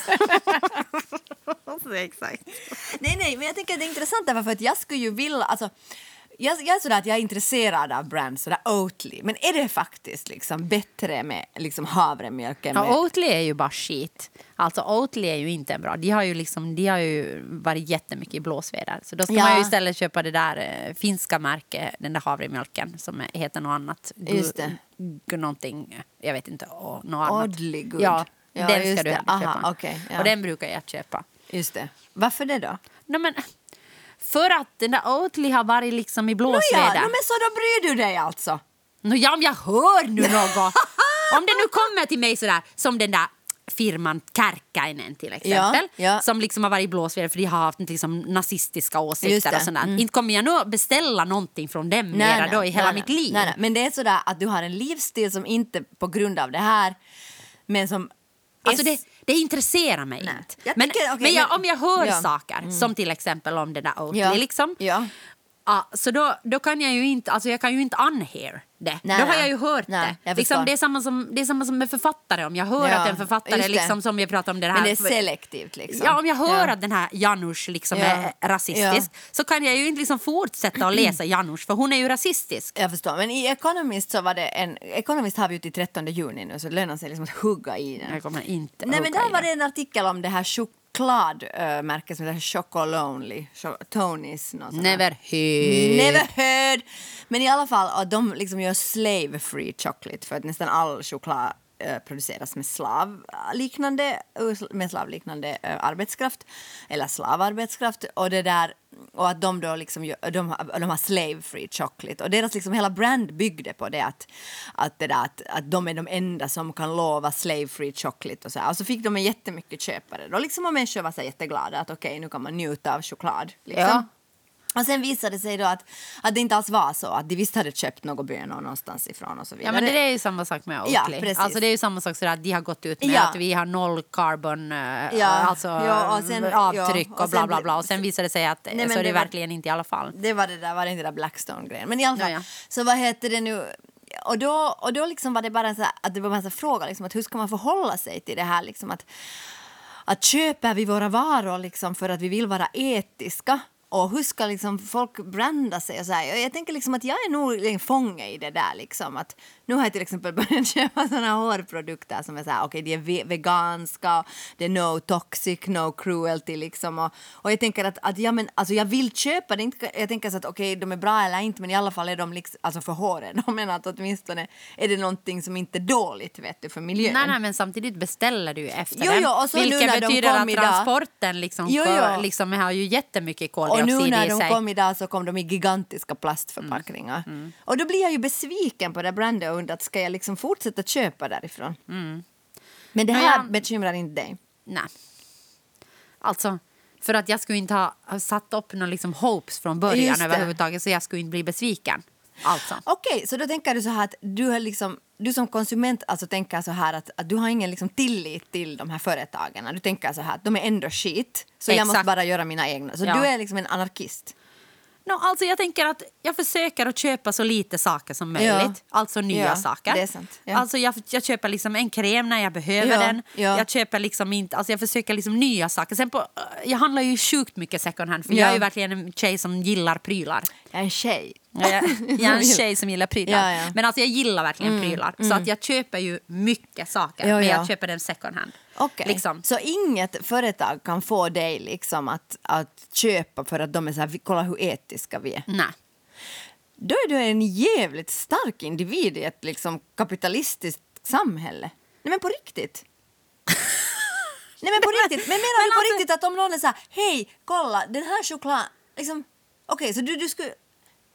Speaker 3: (laughs)
Speaker 2: Exakt.
Speaker 3: nej, nej, men jag tänker att det är intressant därför för att jag skulle ju vilja, alltså jag, jag är sådär att jag är intresserad av brands, sådär Oatly, men är det faktiskt liksom bättre med liksom havremjölk med...
Speaker 2: Ja, Oatly är ju bara skit. Alltså Oatly är ju inte bra. De har ju, liksom, de har ju varit jättemycket i blåsväder. Så då ska
Speaker 3: Ja.
Speaker 2: man ju istället köpa det där eh, finska märket, den där havremjölken som heter något annat. Gu-
Speaker 3: Just det.
Speaker 2: gu- någonting, jag vet inte, oh, något annat.
Speaker 3: Oddly good.
Speaker 2: Ja,
Speaker 3: Ja,
Speaker 2: den ska du
Speaker 3: det. Aha,
Speaker 2: köpa.
Speaker 3: okej, ja.
Speaker 2: Och den brukar jag köpa.
Speaker 3: Just det. Varför det då?
Speaker 2: Nej, men, för att den där Oatly har varit liksom i
Speaker 3: Nåja,
Speaker 2: blåsväder.
Speaker 3: no, men så då bryr du dig alltså?
Speaker 2: Nå, ja, om jag hör nu (laughs) något. om det nu kommer till mig sådär som den där firman Kärkkäinen till exempel.
Speaker 3: Ja, ja.
Speaker 2: Som liksom har varit i blåsväder för de har haft liksom nazistiska åsikter och sådär.
Speaker 3: mm.
Speaker 2: Inte kommer jag nog beställa någonting från dem mera då i hela
Speaker 3: nej,
Speaker 2: mitt
Speaker 3: nej.
Speaker 2: liv.
Speaker 3: Nej, nej. Men det är sådär att du har en livsstil som inte på grund av det här, men som...
Speaker 2: Alltså det, det intresserar mig
Speaker 3: Nej.
Speaker 2: inte.
Speaker 3: Jag
Speaker 2: Men,
Speaker 3: tycker-
Speaker 2: men, jag,
Speaker 3: men-
Speaker 2: om jag hör
Speaker 3: ja. Mm.
Speaker 2: saker, som till exempel om den där Oatly, liksom,
Speaker 3: Ja.
Speaker 2: Ja, så då, då kan jag ju inte, alltså jag kan ju inte unhear det.
Speaker 3: Nej,
Speaker 2: då har jag ju hört
Speaker 3: Nej,
Speaker 2: det.
Speaker 3: jag
Speaker 2: Liksom, det, är samma som, det är samma som med författare. Om jag hör
Speaker 3: Ja,
Speaker 2: att en författare, liksom, som vi pratade om det här.
Speaker 3: Men det är selektivt liksom.
Speaker 2: Ja, om jag hör
Speaker 3: Ja.
Speaker 2: att den här Janusz liksom
Speaker 3: Ja.
Speaker 2: är rasistisk så kan jag ju inte liksom fortsätta att läsa (clears throat) Janusz för hon är ju rasistisk.
Speaker 3: Jag förstår, men i Economist så var det en... Economist har vi ju till 13 juni nu så det lönar sig liksom att hugga i den.
Speaker 2: Jag kommer inte
Speaker 3: Nej men där var
Speaker 2: det.
Speaker 3: en artikel om det här chokladmärket som heter Chocolonely, Cho- Tonys.
Speaker 2: Never heard.
Speaker 3: Never heard! Men i alla fall, att de liksom gör slave free chocolate för att nästan all choklad eh, produceras med slavliknande, med slavliknande eh, arbetskraft eller slavarbetskraft och det där och att de då liksom, de, de har slave free chocolate och deras liksom hela brand byggde på det att, att, det där, att, att de är de enda som kan lova slave free chocolate och så här. Och så fick de en jättemycket köpare då liksom och människor var så jätteglada att okej okay, nu kan man njuta av choklad. Liksom.
Speaker 2: Ja.
Speaker 3: Och sen visade det sig då att, att det inte alls var så, att de visst hade köpt något bönor någonstans ifrån och så vidare.
Speaker 2: Ja, men det är ju samma sak med
Speaker 3: Ja,
Speaker 2: Oatly.
Speaker 3: precis.
Speaker 2: alltså, det är ju samma sak så att de har gått ut med
Speaker 3: Ja.
Speaker 2: att vi har noll carbon eh,
Speaker 3: Ja,
Speaker 2: alltså,
Speaker 3: ja, och sen-
Speaker 2: avtryck
Speaker 3: ja,
Speaker 2: och,
Speaker 3: och
Speaker 2: bla bla bla. Och sen visar det sig att
Speaker 3: Nej,
Speaker 2: eh,
Speaker 3: men
Speaker 2: så är det,
Speaker 3: det var-
Speaker 2: verkligen inte i alla fall.
Speaker 3: Det var det där, var det inte det där Blackstone-grejen. Men i alla fall,
Speaker 2: Ja, ja.
Speaker 3: så vad heter det nu? Och då, och då liksom var det bara en så här, att det var en här fråga, liksom, att hur ska man förhålla sig till det här? Liksom, att, att köper vi våra varor liksom, för att vi vill vara etiska? Och hur ska liksom folk branda sig? Och så här? Jag tänker liksom att jag är nog fånge i det där. Liksom. Att nu har jag till exempel (laughs) börjat köpa såna hårprodukter som är så här, okej, de är ve- veganska, det är no toxic, no cruelty liksom. Och, och jag tänker att, att ja, men, alltså, jag vill köpa det. Inte, jag tänker så att okej, de är bra eller inte, men i alla fall är de liksom, alltså för håren. Jag (laughs) menar att åtminstone är det någonting som inte är dåligt vet du, för miljön.
Speaker 2: Nej, nej, men samtidigt beställer du ju efter
Speaker 3: Jo, jo, och så
Speaker 2: vilket
Speaker 3: de
Speaker 2: betyder
Speaker 3: kom
Speaker 2: att
Speaker 3: idag-
Speaker 2: transporten liksom,
Speaker 3: Jo, jo.
Speaker 2: liksom har ju jättemycket
Speaker 3: Och
Speaker 2: koldioxid
Speaker 3: nu när de
Speaker 2: sig.
Speaker 3: kom idag så kom de i gigantiska plastförpackningar.
Speaker 2: Mm,
Speaker 3: Och då blir jag ju besviken på det brandet och undrar ska jag liksom fortsätta köpa därifrån? Men det
Speaker 2: Mm. Men
Speaker 3: här
Speaker 2: jag-
Speaker 3: bekymrar inte dig?
Speaker 2: Nej. Alltså, för att jag skulle inte ha, satt upp några liksom hopes från början
Speaker 3: det.
Speaker 2: överhuvudtaget så jag skulle inte bli besviken. Alltså.
Speaker 3: Okej, så då tänker du så här att du, har liksom, du som konsument alltså tänker så här att, att du har ingen liksom tillit till de här företagen. Du tänker så här att de är ändå skit, så jag
Speaker 2: Exakt.
Speaker 3: måste bara göra mina egna. Så
Speaker 2: Ja.
Speaker 3: du är liksom en anarkist.
Speaker 2: No, alltså jag tänker att jag försöker att köpa så lite saker som möjligt.
Speaker 3: Ja.
Speaker 2: Alltså nya
Speaker 3: Ja,
Speaker 2: saker.
Speaker 3: Ja.
Speaker 2: Alltså jag, jag köper liksom en kräm när jag behöver den.
Speaker 3: ja.
Speaker 2: Jag köper liksom inte, alltså jag försöker liksom nya saker. Sen på, jag handlar ju sjukt mycket second hand för
Speaker 3: Ja.
Speaker 2: jag är verkligen en tjej som gillar prylar.
Speaker 3: Jag är en tjej.
Speaker 2: Jag, (laughs) jag är en tjej som gillar prylar.
Speaker 3: Ja, ja.
Speaker 2: Men alltså jag gillar verkligen prylar. Så att jag köper ju mycket saker.
Speaker 3: Ja,
Speaker 2: men
Speaker 3: ja.
Speaker 2: jag köper den second hand.
Speaker 3: Okej.
Speaker 2: Liksom.
Speaker 3: Så inget företag kan få dig liksom att, att köpa för att de är så här, "Vi- kolla hur etiska vi är.
Speaker 2: Nej.
Speaker 3: Då är du en jävligt stark individ i ett liksom kapitalistiskt samhälle. Nej men på riktigt. (laughs) Nej men på riktigt. Men menar
Speaker 2: Men
Speaker 3: du på
Speaker 2: alltså-
Speaker 3: riktigt att om någon är så här, hej, kolla den här chokladen, liksom, okej så du, du skulle,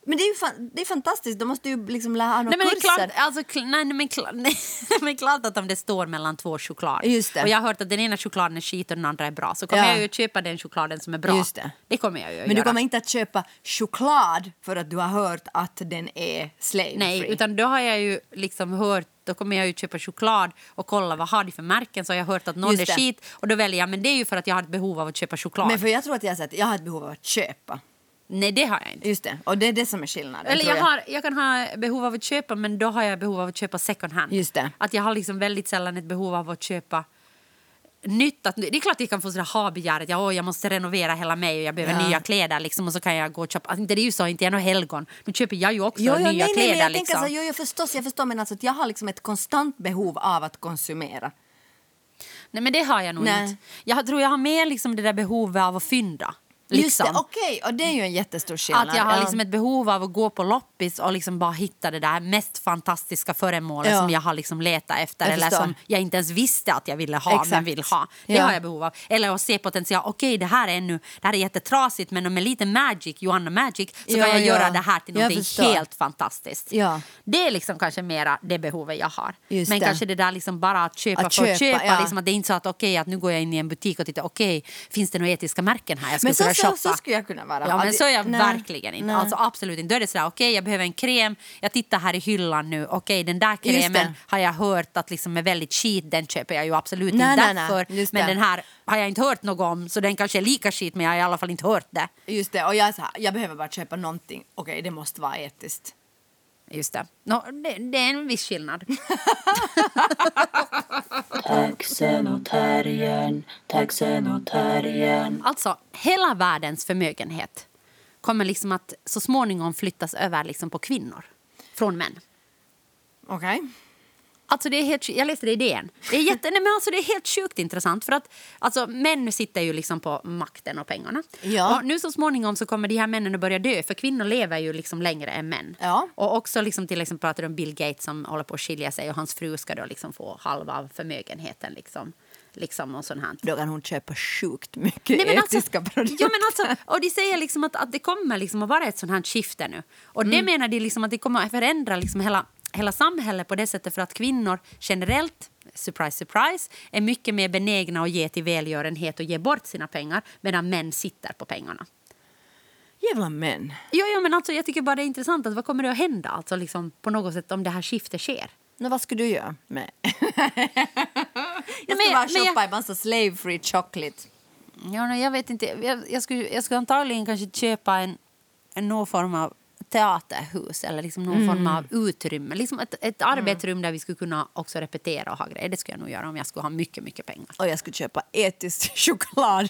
Speaker 3: men det är ju fan, det är fantastiskt, då måste du ju liksom lära ha några
Speaker 2: Nej, men
Speaker 3: kurser.
Speaker 2: klart, alltså, kl- nej, nej, men, klar, (laughs) nej, men klart att om det står mellan två choklad och jag har hört att den ena chokladen är skit och den andra är bra så kommer
Speaker 3: Ja.
Speaker 2: jag ju köpa den chokladen som är bra.
Speaker 3: Just det.
Speaker 2: det kommer jag ju
Speaker 3: Men du
Speaker 2: göra.
Speaker 3: kommer inte att köpa choklad för att du har hört att den är slave
Speaker 2: Nej,
Speaker 3: free.
Speaker 2: utan då har jag ju liksom hört då kommer jag ju köpa choklad och kolla vad har de för märken så har jag hört att någon är skit och då väljer jag men det är ju för att jag har ett behov av att köpa choklad.
Speaker 3: Men för jag tror att jag har jag har ett behov av att köpa.
Speaker 2: Nej det har jag inte.
Speaker 3: Just det, och det är det som är skillnaden.
Speaker 2: Eller
Speaker 3: tror
Speaker 2: jag, har, jag kan ha behov av att köpa men då har jag behov av att köpa second hand.
Speaker 3: Just det.
Speaker 2: Att jag har liksom väldigt sällan ett behov av att köpa nytt. Att, det är klart att jag kan få sådär ha-begäret, ja, åh, jag måste renovera hela mig och jag behöver
Speaker 3: Ja.
Speaker 2: nya kläder liksom, och så kan jag gå och köpa. Alltså, inte det är ju så, inte jag är helgon. Nu köper jag ju också
Speaker 3: Jo, jo,
Speaker 2: nya
Speaker 3: nej, nej,
Speaker 2: kläder.
Speaker 3: men jag
Speaker 2: liksom.
Speaker 3: tänker så, jo, jag förstås, jag förstår men alltså att jag har liksom ett konstant behov av att konsumera.
Speaker 2: Nej men det har jag nog
Speaker 3: Nej.
Speaker 2: inte. Jag tror jag har mer liksom det där behovet av att fynda.
Speaker 3: Just
Speaker 2: Liksom.
Speaker 3: det, okej, och det är ju en jättestor skillnad.
Speaker 2: Att jag har
Speaker 3: Ja.
Speaker 2: liksom ett behov av att gå på loppis och liksom bara hitta det där mest fantastiska föremålet
Speaker 3: Ja.
Speaker 2: som jag har liksom letat efter
Speaker 3: Jag
Speaker 2: eller
Speaker 3: förstår.
Speaker 2: som jag inte ens visste att jag ville ha men
Speaker 3: Exakt.
Speaker 2: vill ha. Det
Speaker 3: Ja.
Speaker 2: har jag behov av. Eller att se potential. Okej, det här är ännu, det här är jättetrasigt men med lite magic, Joanna Magic, så kan jag
Speaker 3: ja.
Speaker 2: göra det här till
Speaker 3: förstår.
Speaker 2: helt fantastiskt.
Speaker 3: Ja.
Speaker 2: Det är liksom kanske mera det behovet jag har.
Speaker 3: Just
Speaker 2: men
Speaker 3: det.
Speaker 2: kanske det där liksom bara att köpa
Speaker 3: Att
Speaker 2: för
Speaker 3: köpa,
Speaker 2: att köpa. Liksom att det är inte så att okej, att nu går jag in i en butik och tittar, okej, finns det några etiska märken här jag skulle
Speaker 3: Men
Speaker 2: kunna shoppa?
Speaker 3: så skulle jag kunna vara.
Speaker 2: Ja, men
Speaker 3: Att-
Speaker 2: så är jag
Speaker 3: nej,
Speaker 2: verkligen inte.
Speaker 3: nej.
Speaker 2: Alltså, absolut inte. Då är det sådär, okej jag behöver en kräm, jag tittar här i hyllan nu, okej den där krämen har jag hört att liksom är väldigt skit, den köper jag ju absolut
Speaker 3: Nej,
Speaker 2: inte därför. Men den här har jag inte hört något om, så den kanske är lika skit men jag har i alla fall inte hört det.
Speaker 3: Just det, och jag här, jag behöver bara köpa någonting, okej det måste vara etiskt.
Speaker 2: Just det. Nå, det, det är en viss skillnad. (laughs)
Speaker 1: Taxen och terriern, taxen och terriern.
Speaker 2: Alltså, hela världens förmögenhet kommer liksom att så småningom flyttas över liksom på kvinnor från män.
Speaker 3: Okej?
Speaker 2: Alltså det är helt, jag läste det i DN. Det är, jätte, (laughs) nej men alltså det är helt sjukt intressant. För att alltså, Män sitter ju liksom på makten och pengarna.
Speaker 3: Ja.
Speaker 2: Och nu så småningom så kommer de här männen att börja dö. För kvinnor lever ju liksom längre än män.
Speaker 3: Ja.
Speaker 2: Och också liksom till exempel pratar om Bill Gates som håller på att skilja sig. Och hans fru ska då liksom få halva av förmögenheten. Liksom. Liksom och sånt här.
Speaker 3: Då kan hon köpa sjukt mycket
Speaker 2: Nej, men alltså-
Speaker 3: etiska produkter.
Speaker 2: Ja, men alltså, och de säger liksom att, att det kommer liksom att vara ett sånt här skifte nu. Och
Speaker 3: Mm.
Speaker 2: det menar de liksom att det kommer att förändra liksom hela, hela samhället på det sättet för att kvinnor generellt, surprise surprise, är mycket mer benägna att ge till välgörenhet och ge bort sina pengar medan män sitter på pengarna.
Speaker 3: Jävla män.
Speaker 2: Jo, jo, men alltså, jag tycker bara det är intressant att vad kommer det att hända alltså, liksom, på något sätt om det här skiftet sker?
Speaker 3: Nå, vad skulle du göra med? (laughs) jag
Speaker 2: men-
Speaker 3: skulle bara
Speaker 2: men jag-
Speaker 3: shoppa i massa slave free chocolate.
Speaker 2: Ja, nej, jag vet inte. Jag, jag, skulle, jag skulle antagligen kanske köpa en, en någon form av teaterhus eller liksom någon form av utrymme. Liksom ett, ett arbetsrum där vi skulle kunna också repetera och ha grejer. Det skulle jag nog göra om jag skulle ha mycket, mycket pengar.
Speaker 3: Och jag skulle köpa etisk (laughs) choklad.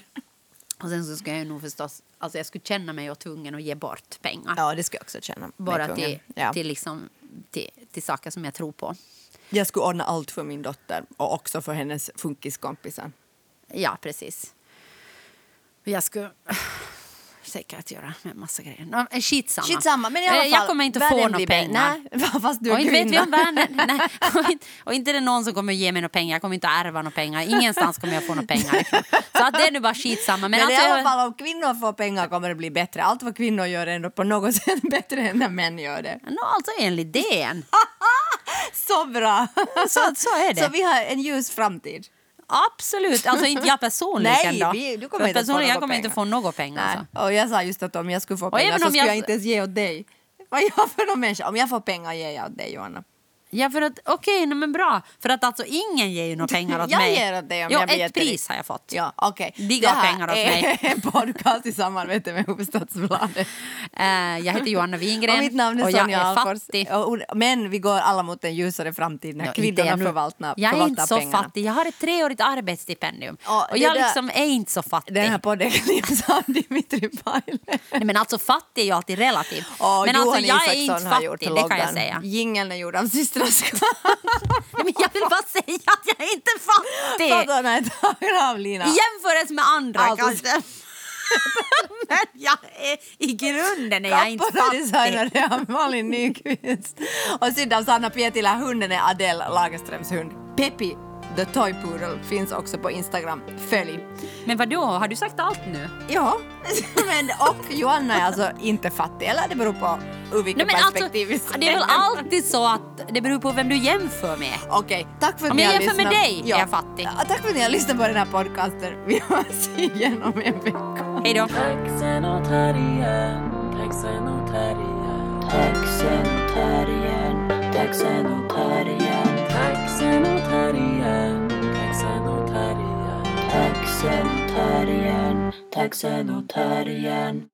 Speaker 2: Och sen så skulle jag nog förstås, alltså jag skulle känna mig tvungen att ge bort pengar.
Speaker 3: Ja, det skulle jag också känna. mig
Speaker 2: Bara till,
Speaker 3: ja.
Speaker 2: till, liksom, till, till saker som jag tror på.
Speaker 3: Jag skulle ordna allt för min dotter och också för hennes funkiskompisar.
Speaker 2: Ja, precis. Jag skulle säkert göra med massa grejer. Eh, Skitsamma.
Speaker 3: Skitsamma, men i alla
Speaker 2: Eh,
Speaker 3: fall,
Speaker 2: Jag kommer inte få några pengar.
Speaker 3: Nej, (laughs) fast du är
Speaker 2: och inte vet vi om världen, (laughs) nej, och, inte, och inte är det någon som kommer ge mig några pengar. Jag kommer inte att ärva några pengar. Ingenstans kommer jag få några pengar. (laughs) Så att det är nu bara skitsamma. Men,
Speaker 3: Men,
Speaker 2: alltså,
Speaker 3: i alla fall om kvinnor får pengar kommer det bli bättre. Allt vad kvinnor gör är ändå på något sätt bättre än när män gör det.
Speaker 2: Nå, alltså enligt DN.
Speaker 3: Så bra!
Speaker 2: Så, så är det.
Speaker 3: Så vi har en ljus framtid.
Speaker 2: Absolut. Alltså inte jag personligen
Speaker 3: Nej,
Speaker 2: då.
Speaker 3: vi- du kommer inte att få
Speaker 2: personligen, jag kommer inte
Speaker 3: pengar.
Speaker 2: få några pengar. Alltså.
Speaker 3: Och jag sa just att om jag skulle få pengar så skulle jag...
Speaker 2: jag-
Speaker 3: inte ens ge åt dig. Vad är jag för någon människa? Om jag får pengar ger jag åt dig Johanna.
Speaker 2: Ja, för att okej, nej, men bra. För att alltså ingen ger ju några pengar åt (laughs)
Speaker 3: Jag
Speaker 2: mig.
Speaker 3: ger åt dig om
Speaker 2: jo,
Speaker 3: jag
Speaker 2: ett pris har jag fått.
Speaker 3: Ja, Det här
Speaker 2: pengar åt
Speaker 3: är
Speaker 2: mig. (laughs)
Speaker 3: en podcast i samarbete med Hufvudstadsbladet. (laughs)
Speaker 2: Eh, jag heter Johanna Wingren
Speaker 3: Och mitt namn är
Speaker 2: och jag är
Speaker 3: Alfors.
Speaker 2: fattig.
Speaker 3: Och- Men vi går alla mot en ljusare framtid när
Speaker 2: inte
Speaker 3: kvinnorna förvaltar,
Speaker 2: Jag är inte så
Speaker 3: pengarna.
Speaker 2: fattig. Jag har ett treårigt arbetsstipendium. Och
Speaker 3: det
Speaker 2: jag
Speaker 3: där-
Speaker 2: liksom är inte så fattig.
Speaker 3: Den här podden klipps av Dimitri Paile.
Speaker 2: Nej, men alltså fattig är ju alltid relativt.
Speaker 3: Och
Speaker 2: men
Speaker 3: Johan
Speaker 2: alltså jag är
Speaker 3: Isaksson
Speaker 2: inte
Speaker 3: har gjort
Speaker 2: fattig, det kan jag säga.
Speaker 3: Jingeln är gjord av systrarnas
Speaker 2: Nej, (laughs) men jag vill bara säga att jag är inte fattig.
Speaker 3: Är tagna av Lina.
Speaker 2: I jämförelse med andra
Speaker 3: Alltså-
Speaker 2: kanske. (laughs) men jag är, i grunden är jag inte fattig.
Speaker 3: designade av Malin Nyqvist. Och sydd av Sanna Pietilä. Hunden är Adele Lagerströms hund. Peppi The Toy Poodle finns också på Instagram. Följ.
Speaker 2: Men vadå, har du sagt allt nu?
Speaker 3: Ja, (laughs) men och Johanna är alltså inte fattig. Eller det beror på ur vilket
Speaker 2: Nej, men alltså,
Speaker 3: perspektiv ser.
Speaker 2: det är väl alltid så att det beror på vem du jämför med.
Speaker 3: Okej, tack för att
Speaker 2: Om
Speaker 3: ni
Speaker 2: jag
Speaker 3: har
Speaker 2: jämför med
Speaker 3: lyssnat.
Speaker 2: dig är jag fattig.
Speaker 3: Ja, tack för att ni har lyssnat på den här podcasten. Vi hörs igen om en vecka.
Speaker 2: Hej då.
Speaker 1: Taxen taxen och terriern. Taxen taxen och terriern. Taxen och terriern, taxen och terriern. Taxen och terriern, taxen och terriern.